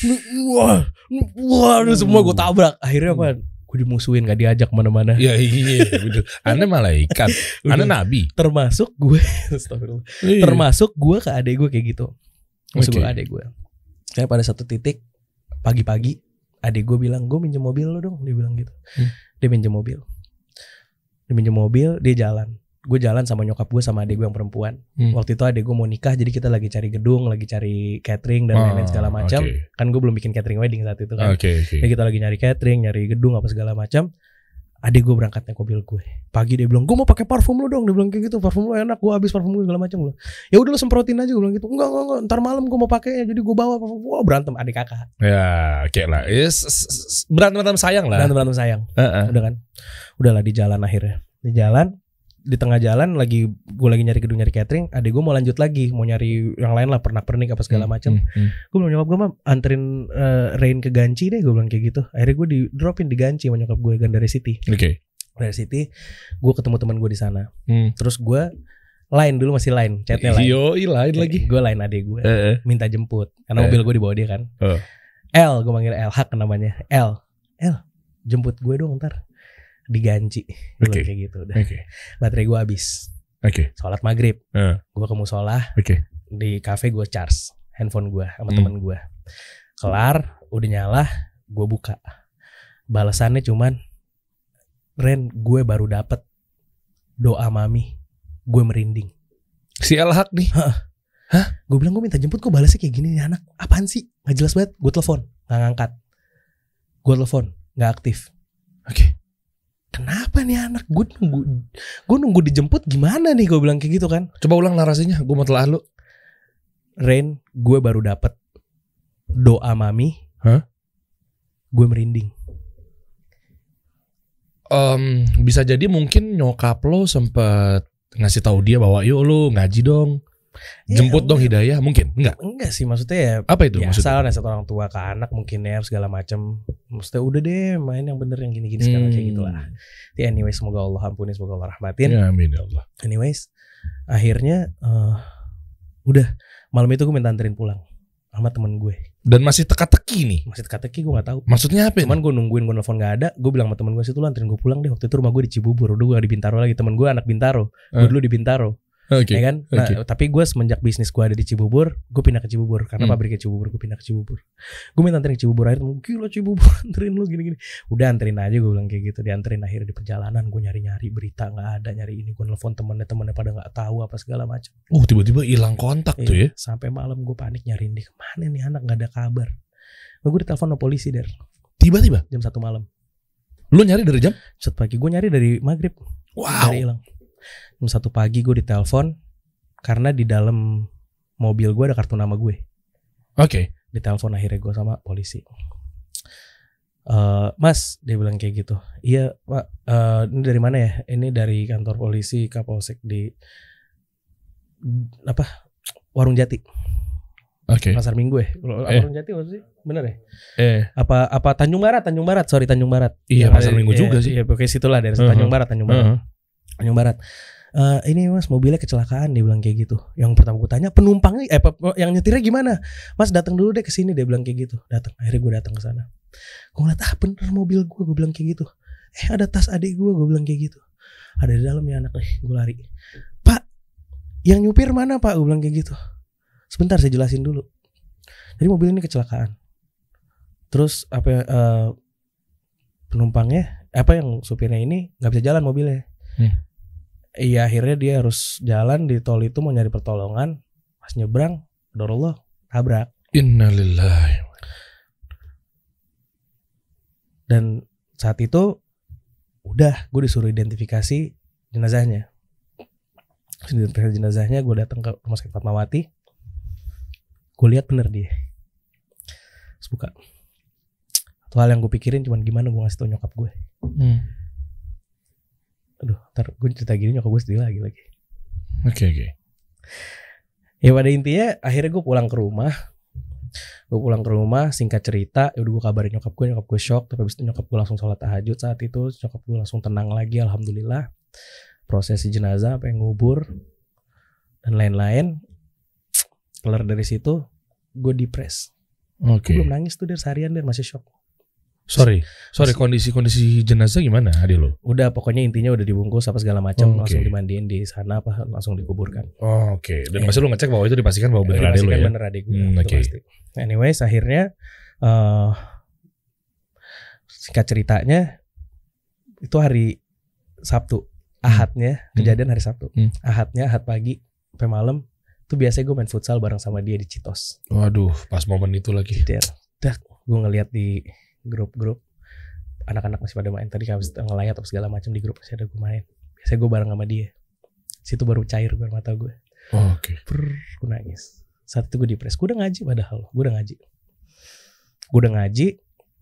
Nih, wah wah semua gue tabrak akhirnya apa gue dimusuhin gak diajak ke mana-mana Iya iya betul. Anda malaikat, Anda nabi. termasuk gue Astagfirullah. Iya. termasuk gue ke adek gue kayak gitu masuk Oke. gue adek gue kayak pada satu titik pagi-pagi adek gue bilang gue minjem mobil lo dong dia bilang gitu Hmm. dia minjem mobil dia minjem mobil dia jalan gue jalan sama nyokap gue sama adek gue yang perempuan Hmm. waktu itu adek gue mau nikah jadi kita lagi cari gedung lagi cari catering dan lain-lain segala Ah, macam Oke kan gue belum bikin catering wedding saat itu kan oke. oke. jadi kita lagi nyari catering nyari gedung apa segala macam adik gue berangkat naik mobil gue. Pagi dia bilang gue mau pakai parfum lo dong. Dia bilang kayak gitu parfum lo enak gue habis parfum gue segala macam lo ya udah lo semprotin aja gue bilang gitu. Enggak enggak enggak ntar malam gue mau pakai jadi gue bawa parfum. Wah berantem adik kakak. Ya, oke lah. Yes, berantem berantem sayang lah. berantem berantem sayang. Heeh. udah kan? Udahlah di jalan akhirnya. Di jalan di tengah jalan lagi gue lagi nyari gedung nyari catering adik gue mau lanjut lagi mau nyari yang lain lah pernak pernik apa segala macam Hmm, hmm. gue bilang nyokap gue mah anterin eh, Rain ke Ganci deh gue bilang kayak gitu akhirnya gue di dropin di Ganci sama nyokap gue Gandara City Oke. dari City gue ketemu teman gue di sana Hmm. terus gue lain dulu masih lain chatnya lain Yo, lain lagi. gue lain adik gue Heeh. minta jemput karena Eh. mobil gue dibawa dia kan Oh. L gue manggil L hak namanya L L jemput gue dong ntar diganci. Bilang kayak gitu udah. Oke. baterai gue habis. Oke. sholat maghrib. Eh. gue ke musola. Oke. di cafe gue charge handphone gue sama Hmm. temen gue kelar udah nyala gue buka. Balasannya cuman Ren gue baru dapet doa mami. Gue merinding. Si Elhak nih. gue bilang gue minta jemput kok balasnya kayak gini? Nih anak apaan sih? Nggak jelas banget. Gue telepon. Nggak ngangkat. Gue telepon. Nggak aktif. Oke. Kenapa nih anak gue nunggu gue nunggu dijemput gimana nih gue bilang kayak gitu kan. Coba ulang narasinya, gue mau telah lu. Rain, gue baru dapet doa mami. Hah? Gue merinding. Em, bisa jadi mungkin nyokap lo sempet ngasih tahu dia bahwa yuk lu ngaji dong, jemput Ya, dong enggak. hidayah, mungkin enggak? Enggak sih maksudnya ya Apa itu biasa maksudnya? lah nasihat orang tua ke anak mungkin ya segala macam. Maksudnya udah deh main yang bener yang gini-gini sekarang kayak gitu lah. Ya anyway semoga Allah ampuni semoga Allah rahmatin. Ya, amin ya Allah. Anyways akhirnya eh, udah malam itu gue minta anterin pulang sama temen gue. Dan masih teka-teki nih. Masih teka-teki gue gak tahu. Maksudnya apa? Cuman gue nungguin gue nelfon gak ada Gue bilang sama temen gue situ lu anterin gue pulang deh Waktu itu rumah gue di Cibubur Udah gue di Bintaro lagi Temen gue anak Bintaro Gue Eh. dulu di Bintaro Oke. ya kan nah, oke. Tapi gue semenjak bisnis gue ada di Cibubur Gue pindah ke Cibubur Karena Hmm. pabriknya Cibubur Gue pindah ke Cibubur Gue minta anterin ke Cibubur Akhirnya gila Cibubur Anterin lu gini-gini Udah anterin aja gue bilang kayak gitu Dianterin akhirnya di perjalanan Gue nyari-nyari berita gak ada Nyari ini Gue nelfon temennya Temennya pada gak tahu apa segala macam Oh tiba-tiba hilang kontak tuh ya? Iya, Sampai malam gue panik nyariin dia Ke mana nih anak gak ada kabar Gue ditelepon sama polisi der Tiba-tiba. Jam satu malam Lu nyari dari jam? Set pagi gue nyari dari maghrib Wow. Nyari hilang Jam satu pagi gue ditelepon Karena di dalam mobil gue ada kartu nama gue. Oke. Ditelepon akhirnya gue sama polisi. Eh, Mas dia bilang kayak gitu. Iya pak. Eh, Ini dari mana ya? Ini dari kantor polisi Kapolsek di Apa Warung Jati. Oke. Pasar Minggu ya? Eh. Warung Jati maksud sih Bener ya? Eh, apa apa Tanjung Barat? Tanjung Barat. Sorry Tanjung Barat. Iya, Yang Pasar ada- Minggu iya, juga sih. iya pokoknya situlah dari Uh-huh. Tanjung Barat Tanjung Barat. Heeh. Tanjung Barat. Eh, ini mas mobilnya kecelakaan dia bilang kayak gitu. Yang pertama gue tanya penumpangnya eh yang nyetirnya gimana? Mas datang dulu deh ke sini dia bilang kayak gitu. Datang akhirnya gue datang ke sana. Gue ngeliat ah bener mobil gue gue bilang kayak gitu. Eh ada tas adik gue gue bilang kayak gitu. Ada di dalam nih anak nih gue lari. Pak yang nyupir mana pak? gue bilang kayak gitu. Sebentar saya jelasin dulu. Jadi mobil ini kecelakaan. Terus apa ya, eh, penumpangnya apa yang supirnya ini nggak bisa jalan mobilnya. Hmm. Iya akhirnya dia harus jalan di tol itu mau nyari pertolongan. Pas nyebrang Allah tabrak. Innalillahi. dan saat itu udah gue disuruh identifikasi jenazahnya. Identifikasi jenazahnya gue datang ke rumah sakit Fatmawati. Gue lihat bener dia. Terus buka. Satu hal yang gue pikirin cuman gimana gue ngasih tau nyokap gue Hmm. Aduh ntar gue cerita gini nyokap gue sedih lagi lagi. Oke oke. ya pada intinya akhirnya gue pulang ke rumah. Gue pulang ke rumah singkat cerita ya udah gue kabarin nyokap gue nyokap gue shock tapi habis itu nyokap gue langsung sholat tahajud saat itu nyokap gue langsung tenang lagi alhamdulillah. Prosesi jenazah sampai ngubur dan lain-lain. Kelar dari situ gue depres. Oke. gue belum nangis tuh dari seharian dia masih shock Sorry, sorry kondisi-kondisi jenazah gimana adik lo? udah pokoknya intinya udah dibungkus apa segala macam Oh, oke. langsung dimandiin di sana apa langsung dikuburkan Oh, Oke, dan Iya. masih lu ngecek bahwa itu dipastikan bahwa bener adik lo dipastikan ya? bener adik gue Hmm, oke. pasti. anyways akhirnya eh singkat ceritanya itu hari Sabtu ahadnya kejadian hari Sabtu Hmm. ahadnya ahad pagi sampai malam itu biasanya gue main futsal bareng sama dia di Citos Waduh, pas momen itu lagi. Dia, dah gue ngeliat di grup-grup anak-anak masih pada main tadi habis ngelayat atau segala macam di grup masih ada gue main biasanya gue bareng sama dia situ baru cair gue mata gue Oh, Oke. Brr, gue nangis. Saat itu gue depres. Gue udah ngaji padahal. Gue udah ngaji. Gue udah ngaji.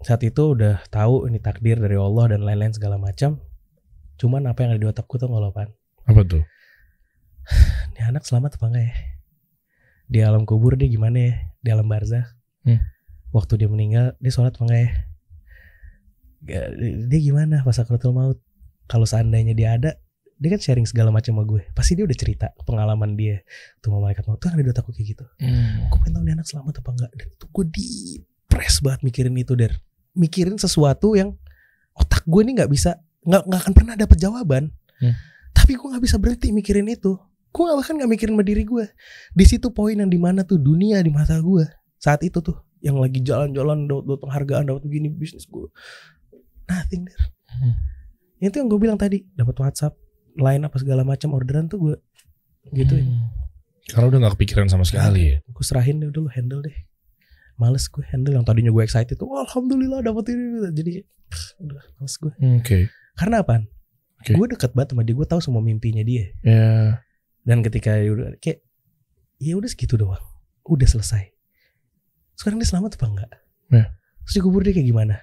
Saat itu udah tahu ini takdir dari Allah dan lain-lain segala macam. Cuman apa yang ada di otakku tuh nggak apaan. Apa tuh? Ini anak selamat apa enggak ya? Di alam kubur dia gimana ya? Di alam barzah. Hmm. Waktu dia meninggal dia sholat apa enggak ya? Dia gimana pas sakratul maut? Kalau seandainya dia ada, dia kan sharing segala macam sama gue. Pasti dia udah cerita pengalaman dia. Tuh sama malaikat maut tuh ada di otakku kayak gitu. Hmm. gue pengen tahu nih anak selamat apa enggak dan itu gue depres banget mikirin itu der mikirin sesuatu yang otak gue ini nggak bisa nggak nggak akan pernah dapet jawaban Hmm. tapi gue nggak bisa berhenti mikirin itu gue gak bahkan nggak mikirin sama diri gue di situ poin yang di mana tuh dunia di mata gue saat itu tuh yang lagi jalan-jalan dapat penghargaan dapat begini bisnis gue nothing der Hmm. itu yang gue bilang tadi dapat WhatsApp lain apa segala macam orderan tuh gue gitu Hmm. Karena udah gak kepikiran sama sekali ya. gue serahin deh udah lu handle deh males gue handle yang tadinya gue excited tuh "Wah, alhamdulillah dapet ini jadi udah males gue Oke. karena apa Oke. gue deket banget sama dia gue tahu semua mimpinya dia Ya. dan ketika udah kayak ya udah segitu doang udah selesai sekarang dia selamat apa enggak Ya. terus dikubur dia kayak gimana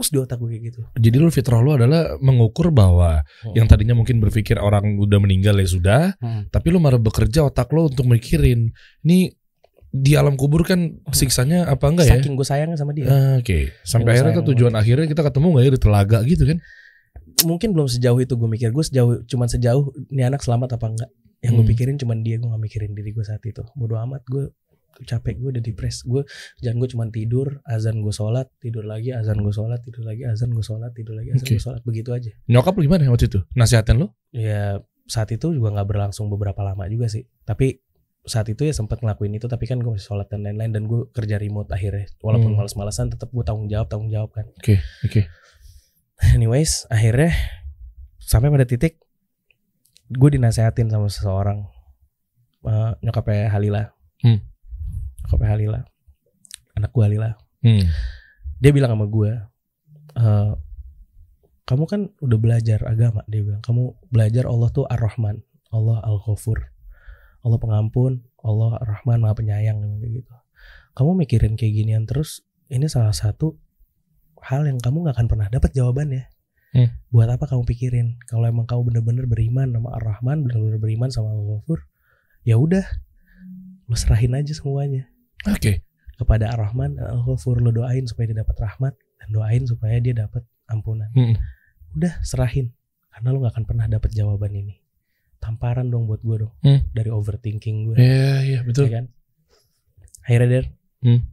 terus di otak gue kayak gitu Jadi lu fitrah lu adalah mengukur bahwa Hmm. yang tadinya mungkin berpikir orang udah meninggal ya sudah, Hmm. tapi lu malah bekerja otak lu untuk mikirin ini di alam kubur kan siksanya apa enggak ya? saking gue sayangnya sama dia Ah, Oke, sampai Yang akhirnya sayang tujuan akhirnya kita ketemu nggak ya di telaga gitu kan? mungkin belum sejauh itu gue mikir gue sejauh cuman sejauh ini anak selamat apa enggak yang gue Hmm. pikirin cuman dia gue gak mikirin diri gue saat itu bodo amat gue capek gue udah depres gue jangan gue cuman tidur azan gue sholat tidur lagi azan gue sholat tidur lagi azan gue sholat tidur lagi azan Oke. gue sholat begitu aja Nyokap lu gimana waktu itu? Nasihatin lu? ya saat itu juga nggak berlangsung beberapa lama juga sih tapi saat itu ya sempat ngelakuin itu tapi kan gue masih sholat dan lain-lain dan gue kerja remote akhirnya walaupun Hmm. males-malesan tetap gue tanggung jawab tanggung jawab kan Oke, oke. anyways akhirnya sampai pada titik gue dinasehatin sama seseorang eh, nyokapnya Halila Hmm. Nyokapnya Halila anak gue Halila. Hmm. dia bilang sama gue eh, kamu kan udah belajar agama dia bilang. Kamu belajar Allah tuh ar-Rahman Allah al-Ghafur Allah pengampun Allah ar-Rahman maha penyayang kayak gitu. Kamu mikirin kayak ginian terus ini salah satu hal yang kamu nggak akan pernah dapat jawabannya. Hmm. buat apa kamu pikirin? Kalau emang kamu bener-bener beriman sama ar-Rahman bener-bener beriman sama al-Ghafur ya udah lu serahin aja semuanya Oke. kepada Ar-Rahman Al-Ghafur lu doain supaya dia dapat rahmat dan doain supaya dia dapat ampunan. Hmm. Udah serahin karena lu gak akan pernah dapat jawaban ini. Tamparan dong buat gue dong Hmm. dari overthinking gue, Iya, iya, betul. ya kan? Akhirnya Der, Hmm.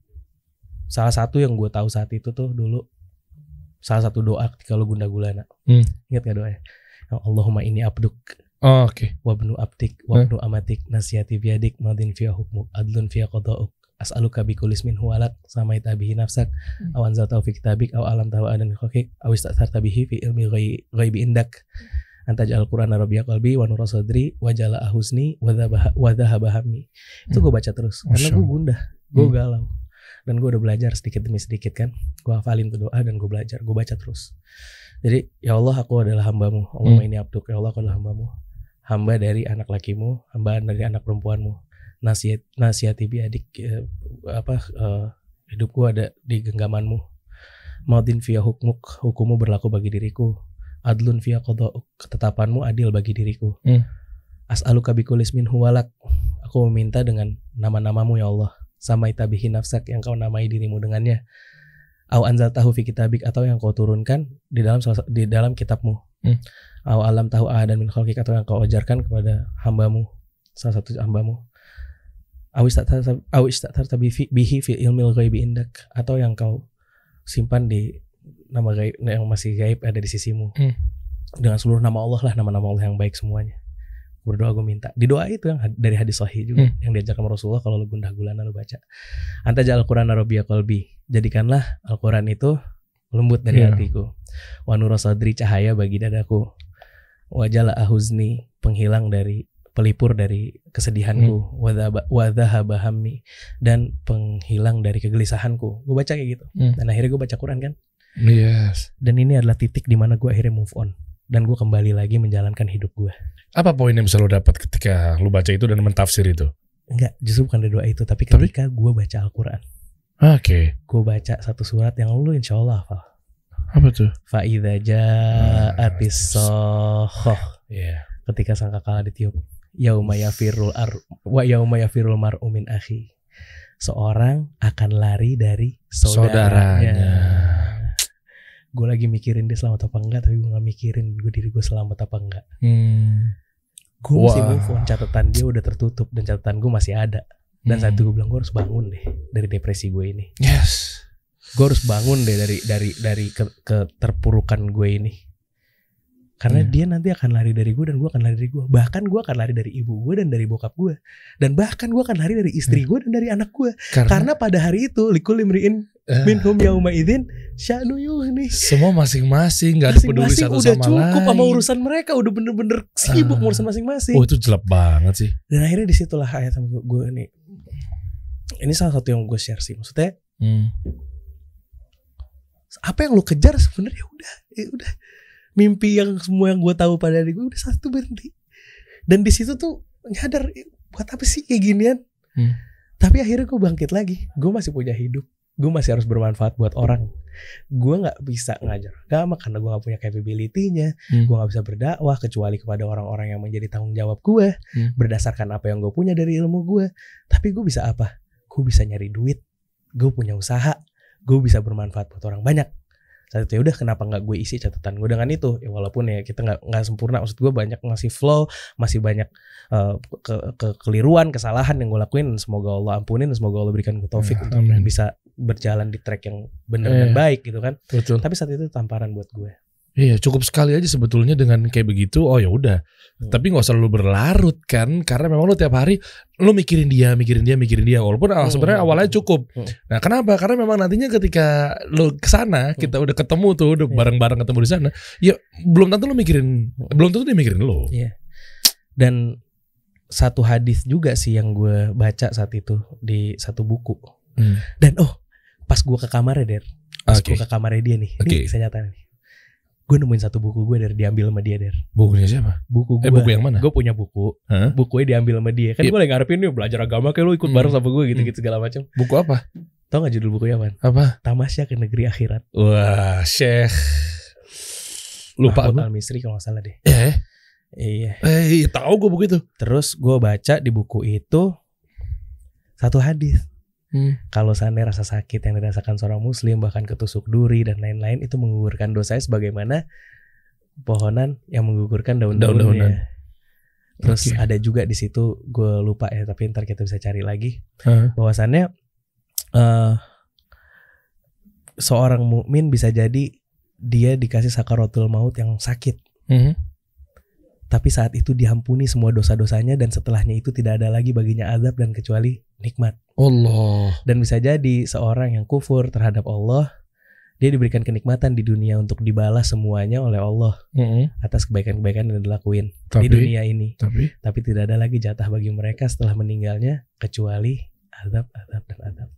salah satu yang gue tahu saat itu tuh dulu salah satu doa ketika lu gunda gulana. Hmm. Ingat gak doa? Yang Allahumma ini abduk Oh, oke. wabnu abdik wabnu amatik nasihati biadik madin fiya hukmuk adlun fiya qada'uk as'aluka bi kulli ismin huwalak samaita bihi nafsak aw anzaltahu fi kitabik aw alam tahu adan khalqik aw istatharta bihi fi ilmi ghai- ghaibi indak. Anta ja'al qur'ana rabiya qalbi wa nura sadri wa jala'a husni wa dhahaba hammi. Itu gue baca terus karena Masya gue Allah. gundah gue Hmm. galau. Dan gue udah belajar sedikit demi sedikit kan gue hafalin tuh doa dan gue belajar gue baca terus. Jadi ya Allah aku adalah hambamu. Allahumma Hmm. ini abduk ya Allah aku adalah hambamu. Hamba dari anak lakimu hamba dari anak perempuanmu nasihat nasihati biadik eh, apa eh, hidupku ada di genggamanmu. Maudin via hukmuk hukumu berlaku bagi diriku. Adlun via qada'uk ketetapanmu adil bagi diriku. Hmm. as'aluka bikulis min huwalak. Aku meminta dengan nama-namamu ya Allah. Sama itabihi nafsak yang kau namai dirimu dengannya. Au anzal tahu fi kitabik atau yang kau turunkan di dalam di dalam kitabmu. Hmm. au alam tahu dan min khalqik atau yang kau ajarkan kepada hambamu salah satu hambamu au istatarta au istatarta bihi bihi fi ilmil ghaibi indak. Atau yang kau simpan di nama gaib yang masih gaib ada di sisimu. Hmm. dengan seluruh nama Allah lah nama-nama Allah yang baik semuanya. Berdoa gue minta. Di doa itu yang dari hadis sahih juga Hmm. yang diajarkan sama Rasulullah kalau lu gundah gulana lu baca. Anta ja'al Qur'ana rabbiya qalbi. Jadikanlah Al-Quran itu lembut dari Iya. hatiku. Wa sadri cahaya bagi dadaku. Wajala ahuzni penghilang dari pelipur dari kesedihanku dhahaba hammi dan penghilang dari kegelisahanku gue baca kayak gitu Hmm. dan akhirnya gue baca Quran kan Yes. dan ini adalah titik di mana gue akhirnya move on dan gue kembali lagi menjalankan hidup gue Apa poin yang bisa lo dapat ketika lu baca itu dan mentafsir itu? enggak justru bukan dari doa itu tapi Tapi? ketika gue baca Al-Quran Oke. gue baca satu surat yang lu insya Allah hafal Apa tuh? Fa'idha ja'atis sohoh Iya. ketika sangkakala ditiup yauma yafirul ar wa yauma yafirul mar'u min akhi seorang akan lari dari saudaranya, Saudaranya. gue lagi mikirin dia selamat apa enggak tapi gue gak mikirin gue diri gue selamat apa enggak Hmm. gue masih Wah. move on catatan dia udah tertutup dan catatan gue masih ada dan saat itu gue bilang gue harus bangun deh dari depresi gue ini Yes. gue harus bangun deh dari dari dari ke, keterpurukan gue ini karena Iya. dia nanti akan lari dari gue dan gue akan lari dari gue bahkan gue akan lari dari ibu gue dan dari bokap gue dan bahkan gue akan lari dari istri gue dan dari anak gue karena pada hari itu likul imriin eh, minhum yauma idzin sya'nu yughni semua masing-masing nggak ada peduli satu udah sama cukup lain. sama urusan mereka udah bener-bener sibuk Ah. urusan masing-masing Oh itu jelek banget sih. dan akhirnya di situlah ayat sama gue, gue ini ini salah satu yang gue share sih maksudnya Hmm. apa yang lu kejar sebenarnya udah ya udah mimpi yang semua yang gue tahu pada diri gue udah satu berhenti. Dan di situ tuh nyadar "Eh, buat apa sih kayak ginian Hmm. tapi akhirnya gue bangkit lagi. Gue masih punya hidup. Gue masih harus bermanfaat buat orang. Gue nggak bisa ngajar agama karena gue nggak punya capability-nya. Hmm. gue nggak bisa berdakwah kecuali kepada orang-orang yang menjadi tanggung jawab gue Hmm. berdasarkan apa yang gue punya dari ilmu gue tapi gue bisa apa? Gue bisa nyari duit. Gue punya usaha. Gue bisa bermanfaat buat orang banyak saat itu ya udah kenapa nggak gue isi catatan gue dengan itu ya walaupun ya kita nggak nggak sempurna maksud gue banyak masih flow masih banyak eh, ke, ke- keliruan kesalahan yang gue lakuin Dan semoga Allah ampunin dan semoga Allah berikan gue taufik Ya, untuk amin. bisa berjalan di track yang benar Iya. dan baik gitu kan Betul. tapi saat itu tamparan buat gue Iya, cukup sekali aja sebetulnya dengan kayak begitu. Oh ya udah. Hmm. Tapi nggak usah lu berlarut kan, karena memang lu tiap hari lu mikirin dia, mikirin dia, mikirin dia. Walaupun ah, Hmm. sebenarnya awalnya cukup. Hmm. Nah, kenapa? Karena memang nantinya ketika lu ke sana, kita udah ketemu tuh, udah Iya. bareng-bareng ketemu di sana. Ya belum tentu lu mikirin, Hmm. belum tentu dia mikirin lu. dan satu hadis juga sih yang gue baca saat itu di satu buku Hmm. dan oh pas gue ke kamarnya der pas Oke. gue ke kamarnya dia nih Oke. ini kisah nyata nih gue nemuin satu buku gue dari diambil sama dia der Bukunya siapa? buku Eh gue buku yang mana? gue punya buku Hah? bukunya diambil sama dia kan Iya. gue lagi ngarepin nih belajar agama kayak lu ikut Hmm. bareng sama gue gitu gitu segala macam Buku apa? tau gak judul bukunya apa Apa? Tamasya ke negeri akhirat Wah, Syekh. Lupa Mahmud gue. Al Misri kalau nggak salah deh Eh, iya eh tahu gue buku itu. terus gue baca di buku itu satu hadis Hmm. kalau seandainya rasa sakit yang dirasakan seorang muslim bahkan ketusuk duri dan lain-lain itu menggugurkan dosanya sebagaimana pohonan yang menggugurkan daun-daunnya. Terus Oke. ada juga di situ gue lupa ya tapi ntar kita bisa cari lagi Hah? bahwasannya eh seorang mukmin bisa jadi dia dikasih sakaratul maut yang sakit Mhm. Tapi saat itu diampuni semua dosa-dosanya dan setelahnya itu tidak ada lagi baginya azab dan kecuali nikmat. Allah. dan bisa jadi seorang yang kufur terhadap Allah dia diberikan kenikmatan di dunia untuk dibalas semuanya oleh Allah Mhm. atas kebaikan-kebaikan yang dilakuin di Tapi, dunia ini. tapi, tapi tidak ada lagi jatah bagi mereka setelah meninggalnya kecuali azab azab dan azab.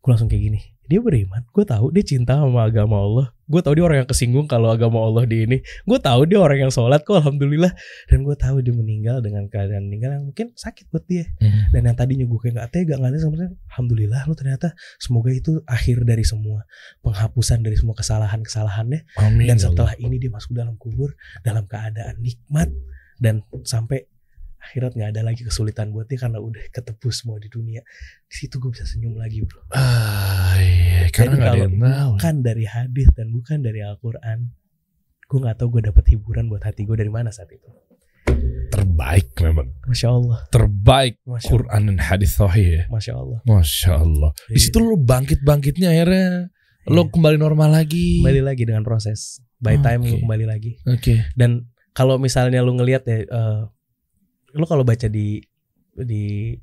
Gue langsung kayak gini dia beriman gue tahu dia cinta sama agama Allah gue tahu dia orang yang kesinggung kalau agama Allah di ini gue tahu dia orang yang sholat kok alhamdulillah dan gue tahu dia meninggal dengan keadaan meninggal yang mungkin sakit buat dia Mhm. dan yang tadinya gue kayak gak tega gak ada sebenarnya alhamdulillah lu ternyata semoga itu akhir dari semua penghapusan dari semua kesalahan kesalahannya Amin. dan ya Allah. setelah ini dia masuk dalam kubur dalam keadaan nikmat dan sampai akhirat nggak ada lagi kesulitan buat dia karena udah ketebus semua di dunia di situ gue bisa senyum lagi bro Ah, iya. Karena Jadi nggak ada yang tahu. bukan dari hadis dan bukan dari Al-Quran gue nggak tahu gue dapet hiburan buat hati gue dari mana saat itu Terbaik memang. masya Allah Terbaik masya Allah, Quran dan hadis sahih ya. masya Allah Masya Allah. Di Iya. situ lu bangkit-bangkitnya akhirnya lu Iya. kembali normal lagi. kembali lagi dengan proses by time Oke. gue kembali lagi Oke. dan kalau misalnya lu ngelihat ya eh, lu kalau baca di di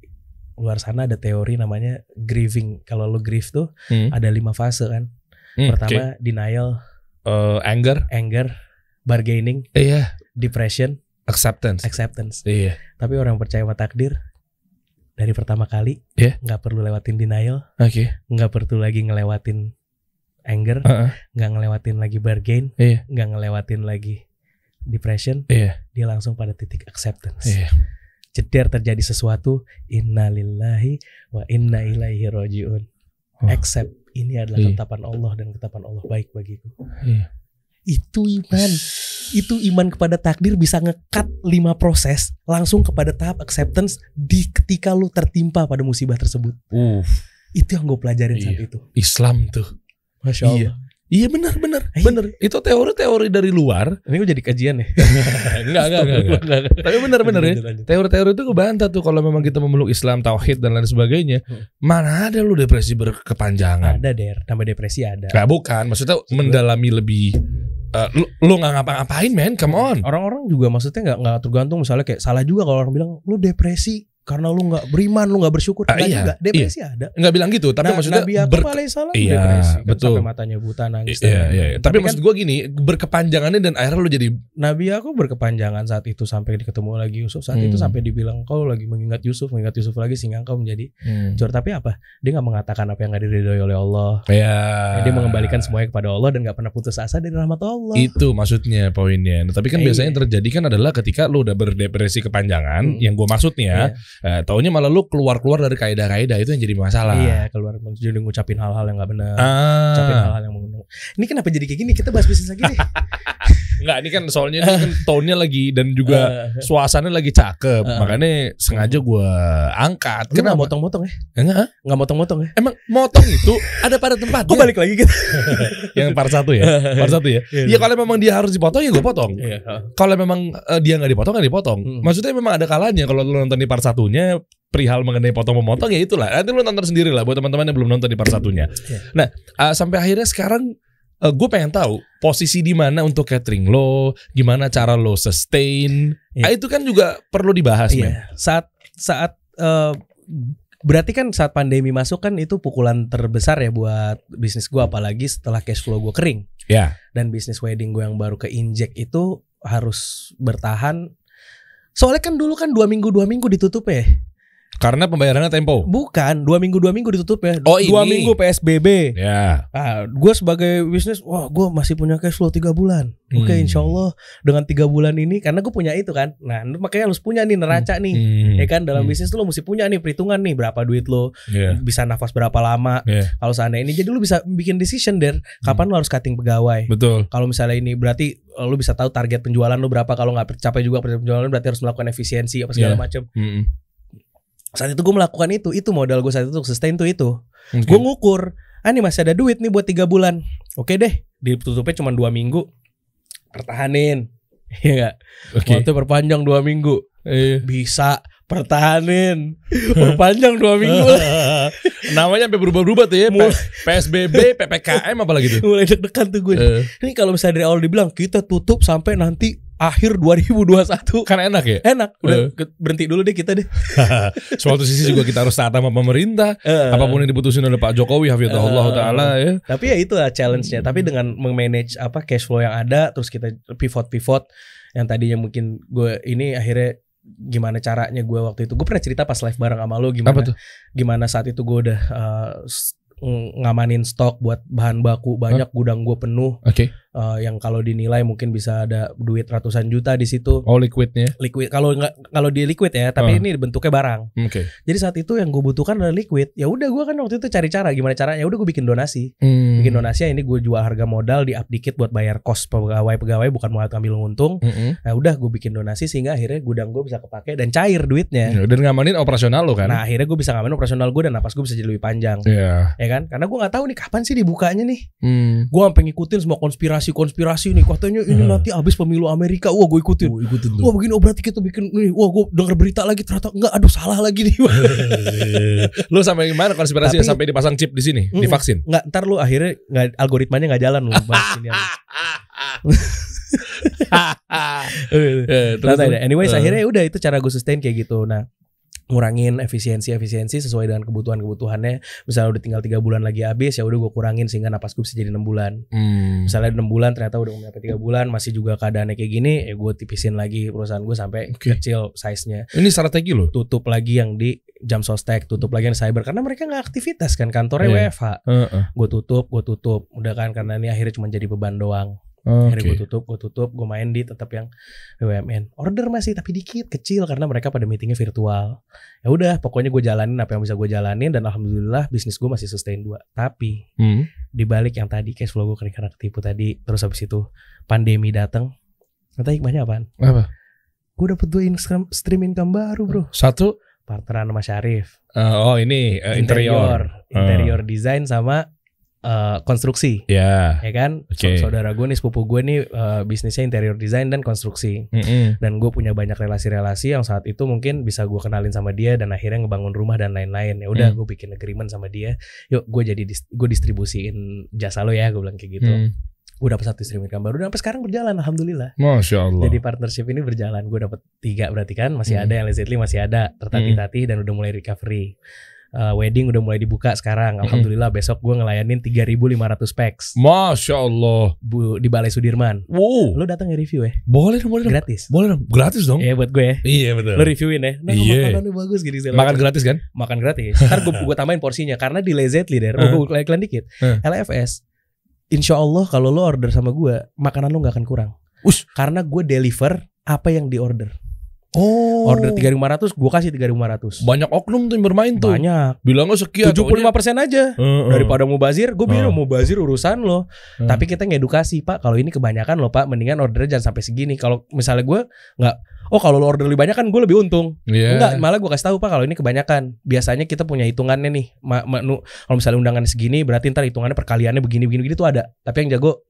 luar sana ada teori namanya grieving kalau lu grieve tuh Hmm. ada lima fase kan Hmm, pertama denial oke. Eh, anger. anger bargaining Iya. depression Acceptance. acceptance Iya. tapi orang yang percaya sama takdir dari pertama kali Iya. nggak perlu lewatin denial Oke. nggak perlu lagi ngelewatin anger nggak ngelewatin lagi bargain Iya. nggak ngelewatin lagi depression Iya. dia langsung pada titik acceptance Iya. jeder terjadi sesuatu innalillahi wa inna ilaihi rojiun Oh. accept ini adalah Iya. ketetapan Allah dan ketetapan Allah baik bagiku Iya. itu iman itu iman kepada takdir bisa ngekat lima proses langsung kepada tahap acceptance di ketika lu tertimpa pada musibah tersebut Uh, itu yang gue pelajarin saat Iya. itu Islam tuh. masya. Allah Iya benar benar Iya. benar. Itu teori-teori dari luar. ini gue jadi kajian ya enggak enggak enggak. Tapi benar benar ya. Teori-teori itu kebantah tuh kalau memang kita memeluk Islam, tauhid dan lain sebagainya. Hmm. Mana ada lu depresi berkepanjangan? ada der tambah depresi ada Gak bukan, maksudnya mendalami lebih eh, lu, lu gak ngapa-ngapain men, come on. orang-orang juga maksudnya nggak nggak tergantung misalnya kayak salah juga kalau orang bilang lu depresi karena lu nggak beriman, lu nggak bersyukur. Ah, Enggak iya, juga. Depresi ada. Nggak bilang gitu, tapi Nah, maksudnya Nabi Yakub ber- alaihissalam Iya, depresi kan, betul. sampai matanya buta nangis. Iya, iya, iya. Tapi, Tapi kan- maksud gue gini, berkepanjangannya dan akhirnya lu jadi Nabi aku berkepanjangan saat itu sampai ketemu lagi Yusuf. Saat itu Hmm. sampai dibilang kau lagi mengingat Yusuf, mengingat Yusuf lagi sehingga engkau menjadi Hmm. cur. Tapi apa? Dia nggak mengatakan apa yang nggak diridhoi oleh Allah. Iya. Dia mengembalikan semuanya kepada Allah dan nggak pernah putus asa dari rahmat Allah. Itu maksudnya poinnya. Nah, tapi kan Iya. biasanya yang terjadi kan adalah ketika lu udah berdepresi kepanjangan, Hmm. yang gue maksudnya, Iya. Eh, taunya malah lu keluar-keluar dari kaidah-kaidah itu yang jadi masalah. Iya, keluar jadi ngucapin hal-hal yang nggak benar. Ah. Ngucapin hal-hal yang menguntung. Ini kenapa jadi kayak gini? Kita bahas bisnis lagi deh. Enggak, ini kan soalnya ini kan tone-nya lagi dan juga Eh, suasananya lagi cakep. Ah. Makanya sengaja gue angkat. lu Kenapa? motong-motong ya? Enggak. Nggak motong-motong ya? Emang motong itu ada pada tempatnya. Kok balik lagi gitu? Yang part satu ya. Part satu ya. Iya, Ya kalau memang dia harus dipotong ya gue potong. Iya. Kalau memang eh, dia nggak dipotong nggak dipotong. Hmm. Maksudnya memang ada kalanya kalau lu nonton di part satunya perihal mengenai potong memotong ya itulah. Nanti lu nonton sendiri lah buat teman-teman yang belum nonton di part satunya. Iya. Nah eh, sampai akhirnya sekarang gue pengen tahu posisi di mana untuk catering lo, gimana cara lo sustain. Iya. Ah, itu kan juga perlu dibahas men. Iya. Saat saat eh, berarti kan saat pandemi masuk kan itu pukulan terbesar ya buat bisnis gua apalagi setelah cash flow gua kering. Ya. Dan bisnis wedding gue yang baru ke inject itu harus bertahan. Soalnya kan dulu kan dua minggu dua minggu ditutup ya. Karena pembayarannya tempo. Bukan dua minggu dua minggu ditutup ya. Oh, dua ini. minggu PSBB. Ya. Ah, gue sebagai bisnis, wah gue masih punya cash flow tiga bulan. Oke, Hmm. insya Allah dengan tiga bulan ini, karena gue punya itu kan. Nah, makanya harus punya nih neraca nih. Hmm. Ya kan dalam Hmm. bisnis tuh lo mesti punya nih perhitungan nih berapa duit lo, Iya. bisa nafas berapa lama. Iya. Kalau seandainya ini jadi lu bisa bikin decision der kapan lu harus cutting pegawai. Betul. Kalau misalnya ini berarti eh, lu bisa tahu target penjualan lu berapa kalau nggak tercapai juga target penjualan berarti harus melakukan efisiensi apa segala Iya. macam. Hmm. Saat itu gue melakukan itu, itu modal gue saat itu untuk sustain tuh itu. Oke. Gue ngukur, ah nih masih ada duit nih buat tiga bulan. Oke deh, ditutupnya cuma dua minggu. Pertahanin. Iya gak? Oke. Waktu perpanjang dua minggu. Eh. Bisa pertahanin. Perpanjang dua minggu. Namanya sampai berubah-ubah tuh ya. Mulai- PSBB, PPKM apalagi tuh. Mulai deg-degan tuh gue. Eh, Ini kalau misalnya dari awal dibilang kita tutup sampai nanti akhir 2021. kan enak ya. Enak, udah ke- berhenti dulu deh kita deh. Suatu sisi juga kita harus taat sama pemerintah. Apa pun yang diputusin oleh Pak Jokowi, hafizahullah Eh. taala ya. Tapi ya itu lah challenge-nya. Tapi dengan memanage apa cash flow yang ada, terus kita pivot-pivot yang tadinya mungkin gue ini akhirnya gimana caranya gue waktu itu gue pernah cerita pas live bareng sama lo gimana Apa tuh? gimana saat itu gue udah uh, ngamanin stok buat bahan baku banyak gudang gue penuh Oke. Uh, yang kalau dinilai mungkin bisa ada duit ratusan juta di situ Oh liquidnya. liquid kalau nggak kalau di liquid ya tapi Oh. ini bentuknya barang Oke. jadi saat itu yang gue butuhkan adalah liquid ya udah gue kan waktu itu cari cara gimana caranya ya udah gue bikin donasi Hmm. bikin donasi ini gue jual harga modal di up dikit buat bayar kos pegawai pegawai bukan mau ambil untung Mm-mm. nah udah gue bikin donasi sehingga akhirnya gudang gue bisa kepake dan cair duitnya Ya, Dan ngamanin operasional lo kan. nah akhirnya gue bisa ngamain operasional gue dan napas gue bisa jadi lebih panjang Iya. ya kan karena gue nggak tahu nih kapan sih dibukanya nih Hmm. gue sampai ngikutin semua konspirasi konspirasi nih katanya ini Hmm. nanti habis pemilu Amerika wah gue ikutin Oh, ikutin Wah begini oh berarti kita bikin nih Wah gue denger berita lagi ternyata Enggak aduh salah lagi nih Lo sampai gimana konspirasinya Tapi- sampai dipasang chip di sini, Mm-mm. divaksin? Enggak ntar lu akhirnya nggak algoritmanya nggak jalan lu apa. Eh, terus-. Anyways Eh. akhirnya udah itu cara gue sustain kayak gitu. Nah ngurangin efisiensi efisiensi sesuai dengan kebutuhan kebutuhannya misalnya udah tinggal tiga bulan lagi habis ya udah gue kurangin sehingga napas gue bisa jadi enam bulan Hmm. misalnya enam bulan ternyata udah sampai tiga bulan masih juga keadaannya kayak gini ya gue tipisin lagi perusahaan gue sampai Oke. kecil size nya Ini strategi lo. tutup lagi yang di jam sostek tutup lagi yang cyber karena mereka nggak aktivitas kan kantornya Iya. WFH Heeh. gue tutup gue tutup udah kan karena ini akhirnya cuma jadi beban doang Oke. akhirnya gue tutup gue tutup gue main di tetap yang BUMN order masih tapi dikit kecil karena mereka pada meetingnya virtual ya udah pokoknya gue jalanin apa yang bisa gue jalanin dan alhamdulillah bisnis gue masih sustain dua tapi Hmm. di balik yang tadi cash flow gue kering karena ketipu tadi terus habis itu pandemi datang kata hikmahnya apaan Apa? gue dapet dua income, stream income baru bro Satu. partneran sama Syarif eh, oh ini eh, interior. interior design sama eh, konstruksi Ya. ya kan. So- saudara gue nih sepupu gue nih eh, bisnisnya interior design dan konstruksi Mm-mm. dan gue punya banyak relasi-relasi yang saat itu mungkin bisa gue kenalin sama dia dan akhirnya ngebangun rumah dan lain-lain ya udah Hmm. gue bikin agreement sama dia yuk gue jadi dis- gue distribusiin jasa lo ya gue bilang kayak gitu Hmm. gue dapat satu streaming baru dan sampai sekarang berjalan alhamdulillah Masya Allah. jadi partnership ini berjalan gue dapat tiga berarti kan masih Hmm. ada yang Lazily masih ada tertatih-tatih dan udah mulai recovery Eh, wedding udah mulai dibuka sekarang Hmm. alhamdulillah besok gue ngelayanin 3.500 packs Masya Allah. bu, di Balai Sudirman Wow. lo datang ya review ya Boleh dong, boleh dong. gratis Boleh dong. Gratis dong. Iya buat gue ya Iya betul. lo reviewin ya nah Iya. makanannya bagus gini segala Makan macam. gratis kan? makan gratis ntar gue gue tambahin porsinya karena di Lazily der Eh. oh, gue iklan dikit Eh. LFS Insya Allah kalau lo order sama gue makanan lo nggak akan kurang Us. karena gue deliver apa yang di order Oh. order 3.500 gue kasih 3.500 Banyak oknum tuh yang bermain tuh. banyak Bilangnya sekian. 75% aja Heeh. daripada mau bazir gue bilang Eh. mau bazir urusan lo Eh. tapi kita ngedukasi pak kalau ini kebanyakan lo pak mendingan ordernya jangan sampai segini kalau misalnya gue nggak oh kalau lo order lebih banyak kan gue lebih untung Iya. Enggak, malah gue kasih tahu pak kalau ini kebanyakan. Biasanya kita punya hitungannya nih. Menu kalau misalnya undangan segini, berarti ntar hitungannya perkaliannya begini begini begini tuh ada. Tapi yang jago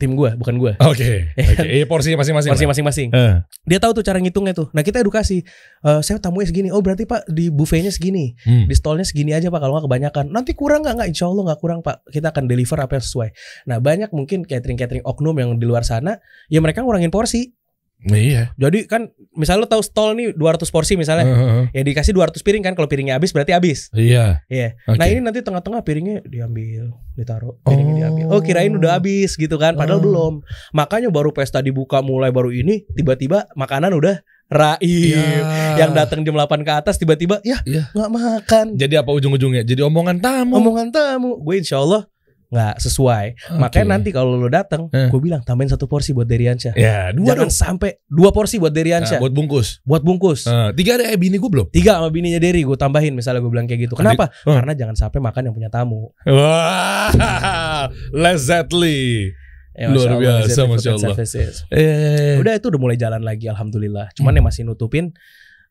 tim gue, bukan gue. Oke. Oke. Iya porsinya masing-masing. Porsi masing-masing. Eh. Dia tahu tuh cara ngitungnya tuh. Nah kita edukasi. Eh, saya tamunya segini. Oh berarti pak di buffetnya segini, Hmm. di stolnya segini aja pak. Kalau nggak kebanyakan, nanti kurang nggak? Nggak, insya Allah nggak kurang pak. Kita akan deliver apa yang sesuai. Nah banyak mungkin catering catering oknum yang di luar sana, ya mereka ngurangin porsi. Iya. Jadi kan misalnya lo tahu stol nih 200 porsi misalnya, Heeh. ya dikasih 200 piring kan. Kalau piringnya habis berarti habis. Iya. Iya. Oke. Nah ini nanti tengah-tengah piringnya diambil, ditaruh, piringnya Oh. diambil. Oh kirain udah habis gitu kan, padahal Oh. belum. Makanya baru pesta dibuka mulai baru ini, tiba-tiba makanan udah raib. Iya. Yang datang jam 8 ke atas tiba-tiba ya nggak makan. Jadi apa ujung-ujungnya? Jadi omongan tamu. Omongan tamu, gue insya Allah nggak sesuai. Makanya Oke. nanti kalau lo datang, Eh. gue bilang tambahin satu porsi buat Deriansyah. Ya, dua Jangan dong. sampai dua porsi buat Nah, Deriansyah buat bungkus. buat bungkus. Eh, tiga ada eh bini gue belum. Tiga sama bininya Derry gue tambahin misalnya gue bilang kayak gitu. Kenapa? Oh. Karena jangan sampai makan yang punya tamu. Wah, Lezatli. Ya, Luar biasa, Masya Allah. Services. Eh, Udah itu udah mulai jalan lagi alhamdulillah. Cuman Hmm. ya masih nutupin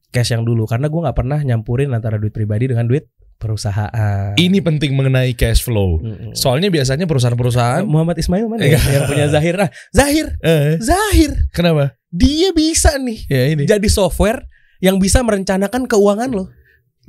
cash yang dulu karena gue nggak pernah nyampurin antara duit pribadi dengan duit perusahaan. ini penting mengenai cash flow. Mm-mm. Soalnya biasanya perusahaan-perusahaan Muhammad Ismail mana ya? yang punya Zahir? Ah, Zahir, eh Zahir. kenapa? Dia bisa nih Ya ini. jadi software yang bisa merencanakan keuangan lo.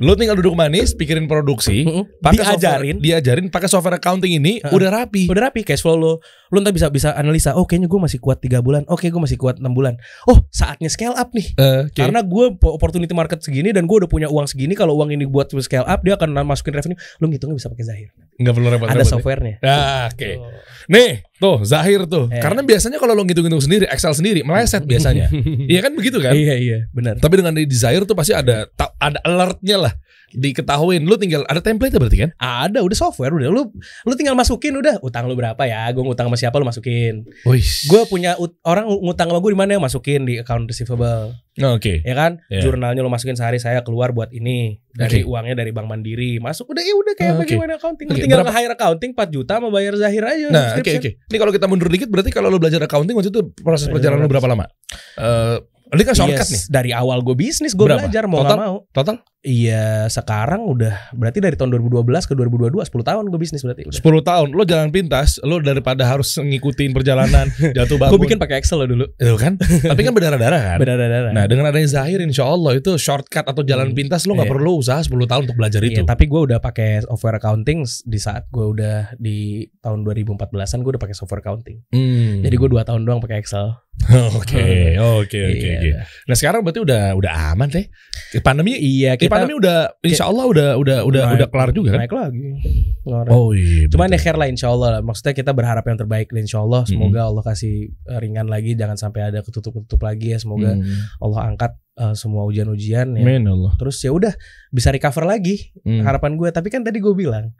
Lo tinggal duduk manis, pikirin produksi, pakai Diajarin. software, diajarin pakai software accounting ini Heeh. udah rapi. Udah rapi cash flow lo. Lo ntar bisa bisa analisa. Oh kayaknya gue masih kuat tiga bulan. Oke gue masih kuat enam bulan. Oh saatnya scale up nih. Eh, oke. Karena gue opportunity market segini dan gue udah punya uang segini. Kalau uang ini buat scale up, dia akan masukin revenue. Lo ngitungnya bisa pakai Zahir. nggak perlu repot-repot. Ada ya. softwarenya. Ah, oke. Oh. Nih, tuh Zahir tuh. Eh. Karena biasanya kalau lo ngitung-ngitung sendiri, Excel sendiri meleset biasanya. Iya kan begitu kan? Iya iya benar. Tapi dengan di Zahir tuh pasti ada ada alertnya lah. Diketahuin lu tinggal ada template berarti kan? Ada udah software udah lu lu tinggal masukin udah utang lu berapa ya gue ngutang sama siapa lu masukin gue punya orang ngutang sama gue di mana masukin di account receivable Oke. ya kan Iya. jurnalnya lu masukin sehari saya keluar buat ini dari Oke. uangnya dari bank mandiri masuk udah ya udah kayak Ah, oke. bagaimana accounting lu Oke, tinggal berapa- nge-hire accounting 4 juta sama bayar Zahir aja Nah, oke oke. Ini kalau kita mundur dikit berarti kalau lu belajar accounting waktu itu proses perjalanan lu berapa lama? Eh, ini kan shortcut Yes, nih. dari awal gue bisnis gue belajar mau Total? mau Total iya sekarang udah berarti dari tahun 2012 ke 2022 10 tahun gue bisnis berarti udah 10 tahun lo jalan pintas, lo daripada harus ngikutin perjalanan jatuh bangun. gue bikin pakai Excel lo dulu Itu kan? Tapi kan berdarah-darah kan? benar-benar Nah dengan adanya Zahir insya Allah itu shortcut atau jalan Hmm. pintas lo nggak Iya. perlu usaha 10 tahun untuk belajar itu. Iya, tapi gue udah pakai software accounting di saat gue udah di tahun 2014an gue udah pakai software accounting. Hmm. Jadi gue dua tahun doang pakai Excel. Oke, oke, oke, Iya. oke. Nah sekarang berarti udah udah aman teh. Pandemi, Iya, kita pandemi udah insya Allah udah udah udah naik- udah kelar juga kan? naik lagi. Ngelarang. Oh iya. Cuman ya betul. care lah insya Allah lah. Maksudnya kita berharap yang terbaik lah insya Allah. Semoga Allah kasih eh, ringan lagi. Jangan sampai ada ketutup-ketutup lagi ya. Semoga Hmm. Allah angkat eh, semua ujian-ujian ya. Amin Allah. Terus ya udah bisa recover lagi Hmm. harapan gue. Tapi kan tadi gue bilang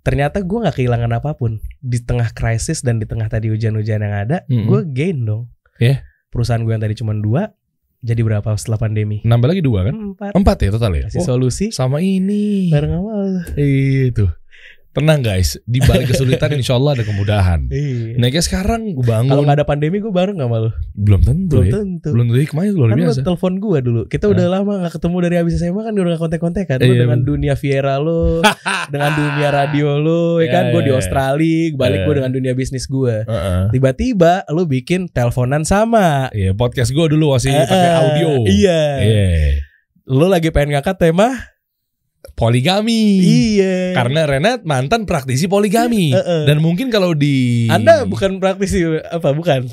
ternyata gue nggak kehilangan apa pun di tengah krisis dan di tengah tadi hujan-hujan yang ada, Mm-mm. gue gain dong. Iya. Perusahaan gue yang tadi cuma dua, jadi berapa setelah pandemi? Nambah lagi dua kan? Empat. Empat ya total ya? Kasih Oh, solusi sama ini. bareng sama lo. Itu. Tenang guys, di balik kesulitan insya Allah ada kemudahan. Iya. Nah kayak sekarang gue bangun Kalau nggak ada pandemi gue bareng sama lo. belum tentu Belum ya. tentu. Belum tentu hikmahnya luar kan lo biasa. telepon gue dulu. Kita udah lama nggak ketemu dari habis SMA kan udah nggak kontek-kontek kan. Iya, dengan bener. dunia Viera lo, dengan dunia radio lo, ya Iya, kan. Gue di iya. Australia, balik Iya. gue dengan dunia bisnis gue. Heeh. Tiba-tiba lo bikin teleponan sama. Iya podcast gue dulu masih pakai Eh, audio. Iya. Iya. Lo lagi pengen ngangkat tema poligami. Iya. Karena Renat mantan praktisi poligami. Dan mungkin kalau di Anda bukan praktisi apa bukan?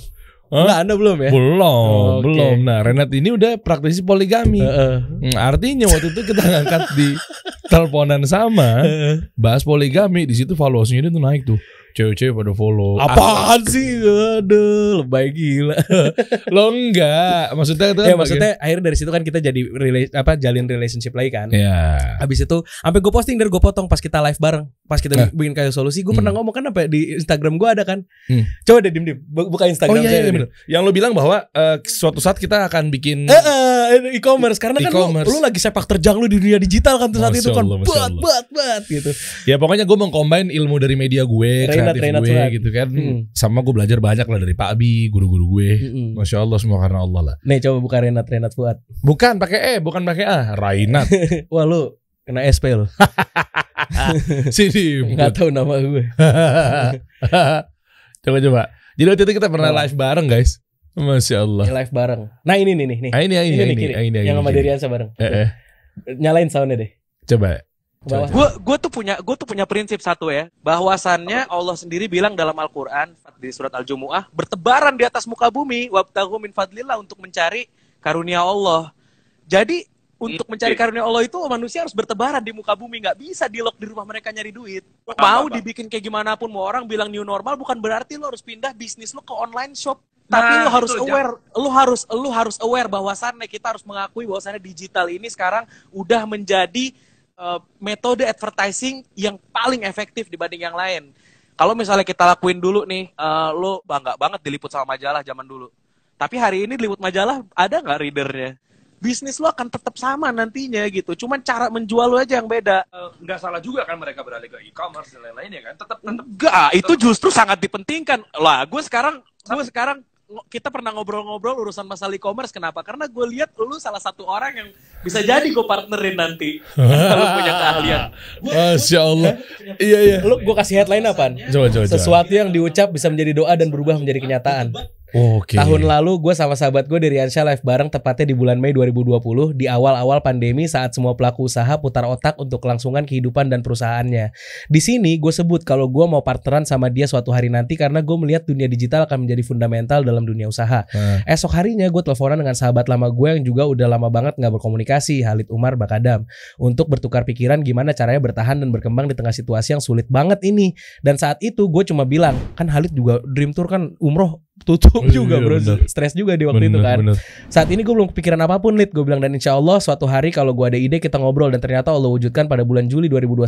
Hah? Enggak, Anda belum ya? belum, Oh, oke. belum. Nah, Renat ini udah praktisi poligami. Heeh. Hmm, artinya waktu itu kita ngangkat di teleponan sama Heeh. bahas poligami di situ valuasinya itu naik tuh. Cewek-cewek pada follow. Apaan sih? Aduh, lebay gila. Ah, lo enggak, maksudnya itu kan ya maksudnya akhirnya dari situ kan kita jadi rela- apa jalin relationship lagi kan. ya. Habis itu sampai gue posting dan gue potong pas kita live bareng, pas kita Nah. bikin kayak solusi, gue Hmm. pernah ngomong kan apa di Instagram gue ada kan. Hmm. Coba deh dim dim, buka Oh Instagram iya, saya. iya deh. bener. Yang lo bilang bahwa eh, suatu saat kita akan bikin Eh, eh, e-commerce karena kan lu, E-commerce. lu lagi sepak terjang lu di dunia digital kan tuh saat Masya itu kan Allah, Masya bat Allah. bat bat gitu. Ya pokoknya gue mengcombine ilmu dari media gue, Renat, kreatif Renat gue Surat. gitu kan. Hmm. Sama gue belajar banyak lah dari Pak Abi, guru-guru gue. Mm-mm. Masya Allah semua karena Allah lah. Nih coba buka Renat Renat Fuad. Bukan pakai E, bukan pakai A. Rainat. Wah lu kena SP lu. Sini. Enggak tahu nama gue. coba coba. Jadi waktu itu kita pernah live bareng guys. Masya Allah. Ini live bareng. Nah ini nih nih nih. Ah, ini, ini, Ini ini, ini, ini, Yang ini, sama ini. Deriansa bareng. Nyalain soundnya deh. Coba. Ke bawah. Gue gue tuh punya gue tuh punya prinsip satu ya, bahwasannya Allah sendiri bilang dalam Al-Qur'an di surat Al-Jumuah, bertebaran di atas muka bumi wabtaghu min fadlillah untuk mencari karunia Allah. Jadi untuk mencari karunia Allah itu manusia harus bertebaran di muka bumi, nggak bisa di lock di rumah mereka nyari duit. Mau dibikin kayak gimana pun, mau orang bilang new normal bukan berarti lo harus pindah bisnis lo ke online shop. Tapi Nah, lo harus aware, lo harus lo harus aware bahwasannya kita harus mengakui bahwasannya digital ini sekarang udah menjadi uh, metode advertising yang paling efektif dibanding yang lain. Kalau misalnya kita lakuin dulu nih, uh, lo bangga banget diliput sama majalah zaman dulu. Tapi hari ini diliput majalah ada nggak readernya? Bisnis lo akan tetap sama nantinya gitu. Cuman cara menjual lo aja yang beda. Eh, nggak salah juga kan mereka beralih ke e-commerce dan lain-lain ya kan tetap tetap Enggak, itu justru sangat dipentingkan. Lah, gue sekarang, gue sekarang kita pernah ngobrol-ngobrol urusan masalah e-commerce. Kenapa? Karena gue lihat lu salah satu orang yang bisa jadi gue partnerin nanti. Kalau punya keahlian. Masya Allah. Iya iya. Lu gue kasih headline? Coba coba. coba. Sesuatu yang diucap bisa menjadi doa dan berubah menjadi kenyataan. Oke. Tahun lalu gue sama sahabat gue dari Ansha live bareng tepatnya di bulan Mei 2020 di awal-awal pandemi saat semua pelaku usaha putar otak untuk kelangsungan kehidupan dan perusahaannya. Di sini gue sebut kalau gue mau partneran sama dia suatu hari nanti karena gue melihat dunia digital akan menjadi fundamental dalam dunia usaha. Nah. Esok harinya gue teleponan dengan sahabat lama gue yang juga udah lama banget nggak berkomunikasi, Halid Umar Bakadam, untuk bertukar pikiran gimana caranya bertahan dan berkembang di tengah situasi yang sulit banget ini. Dan saat itu gue cuma bilang, kan Halid juga Dream Tour kan umroh tutup Iya, juga bro, bener. stres juga di waktu itu Bener, kan. bener. Saat ini gue belum kepikiran apa pun Lid Gue bilang dan insya Allah suatu hari kalau gue ada ide kita ngobrol Dan ternyata Allah wujudkan pada bulan Juli 2021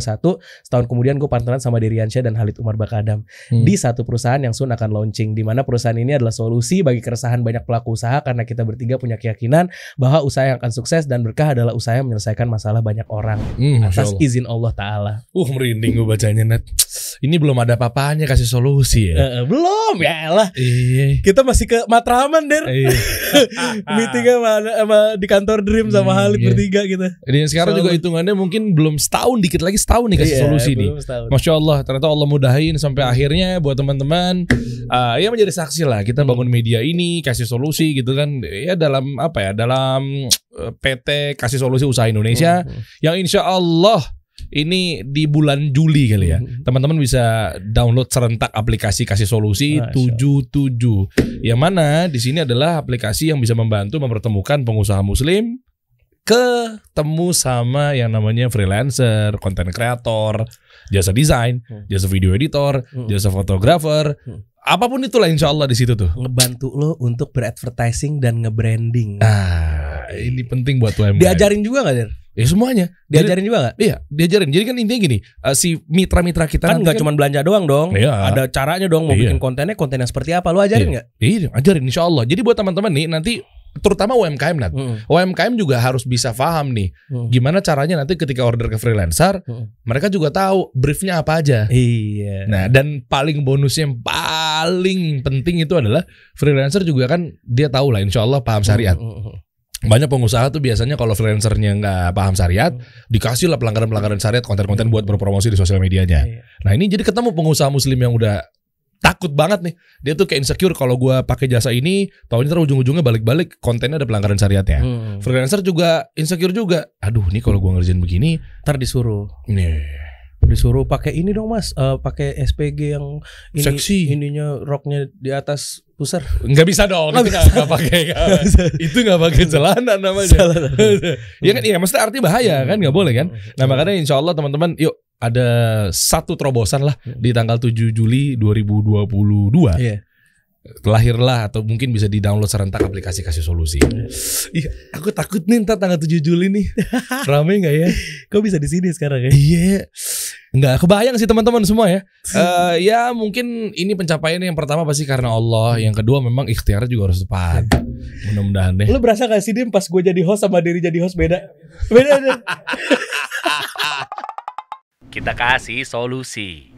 Setahun kemudian gue partneran sama Deriansyah dan Halid Umar Bakadam Hmm. Di satu perusahaan yang soon akan launching di mana perusahaan ini adalah solusi bagi keresahan banyak pelaku usaha Karena kita bertiga punya keyakinan bahwa usaha yang akan sukses dan berkah adalah usaha yang menyelesaikan masalah banyak orang Hmm, Atas Allah. izin Allah Ta'ala Uh merinding gue bacanya net. Ini belum ada apa-apanya kasih solusi ya. Eh, Belum ya elah Iya. Kita masih ke Matraman Der Iya. Meetingnya sama, sama di kantor Dream sama Hmm, Halid iya. bertiga gitu Dan sekarang juga hitungannya mungkin belum setahun dikit lagi setahun nih kasih Iya, solusi nih. setahun. Masya Allah, ternyata Allah mudahin sampai akhirnya buat teman-teman uh, ya menjadi saksi lah kita bangun media ini kasih solusi gitu kan ya dalam apa ya dalam uh, PT kasih solusi usaha Indonesia Hmm. yang insya Allah ini di bulan Juli kali ya Hmm. teman-teman bisa download serentak aplikasi kasih solusi Masya 77 yang mana di sini adalah aplikasi yang bisa membantu mempertemukan pengusaha muslim ketemu sama yang namanya freelancer, konten kreator, jasa desain, Hmm. jasa video editor, Hmm. jasa fotografer, Hmm. apa pun itulah insya Allah di situ tuh. ngebantu lo untuk beradvertising dan nge-branding. Nah, ini penting buat UMKM. Diajarin juga gak, Der? Ya semuanya. Jadi- Diajarin juga gak? Iya, diajarin. Jadi kan intinya gini, eh, si mitra-mitra kita Kan gak cuma belanja doang dong. Iya. Ada caranya dong mau Iya. bikin kontennya konten yang seperti apa. Lo ajarin gak? Iya, ajarin insya Allah. Jadi buat teman-teman nih nanti terutama UMKM Nat. UMKM juga harus bisa paham nih gimana caranya nanti ketika order ke freelancer, Hmm. mereka juga tahu briefnya apa aja. Iya. Nah, dan paling bonusnya yang paling penting itu adalah freelancer juga kan dia tahu lah insya Allah paham syariat. Hmm, hmm, hmm. Banyak pengusaha tuh biasanya kalau freelancernya nggak paham syariat, dikasih lah pelanggaran-pelanggaran syariat konten-konten buat berpromosi di sosial medianya. Iya. Nah ini jadi ketemu pengusaha muslim yang udah takut banget nih. Dia tuh kayak insecure kalau gua pakai jasa ini, tahun ini ntar ujung-ujungnya balik-balik kontennya ada pelanggaran syariatnya. Hmm. Freelancer juga insecure juga. Aduh, nih kalau gua ngerjain begini, Ntar disuruh nih disuruh pakai ini dong mas Eh, pakai SPG yang ini Seksi. ininya roknya di atas pusar nggak bisa dong. Nggak itu nggak pakai. itu nggak pakai celana namanya. Salah. ya kan, iya maksudnya arti bahaya kan nggak boleh kan. Nah makanya insya Allah teman-teman, yuk ada satu terobosan lah di tanggal 7 Juli 2022 Iya. Lahirlah atau mungkin bisa di-download serentak aplikasi kasih solusi. Iya, aku takut nih ntar tanggal 7 Juli nih. Rame nggak ya? Kok bisa di sini sekarang ya? Iya. Nggak kebayang sih teman-teman semua ya. Eh ya mungkin ini pencapaian yang pertama pasti karena Allah, yang kedua memang ikhtiarnya juga harus tepat. Mudah-mudahan deh. Lo berasa gak sih Dim pas gue jadi host sama diri jadi host beda? Beda. beda. Kita kasih solusi.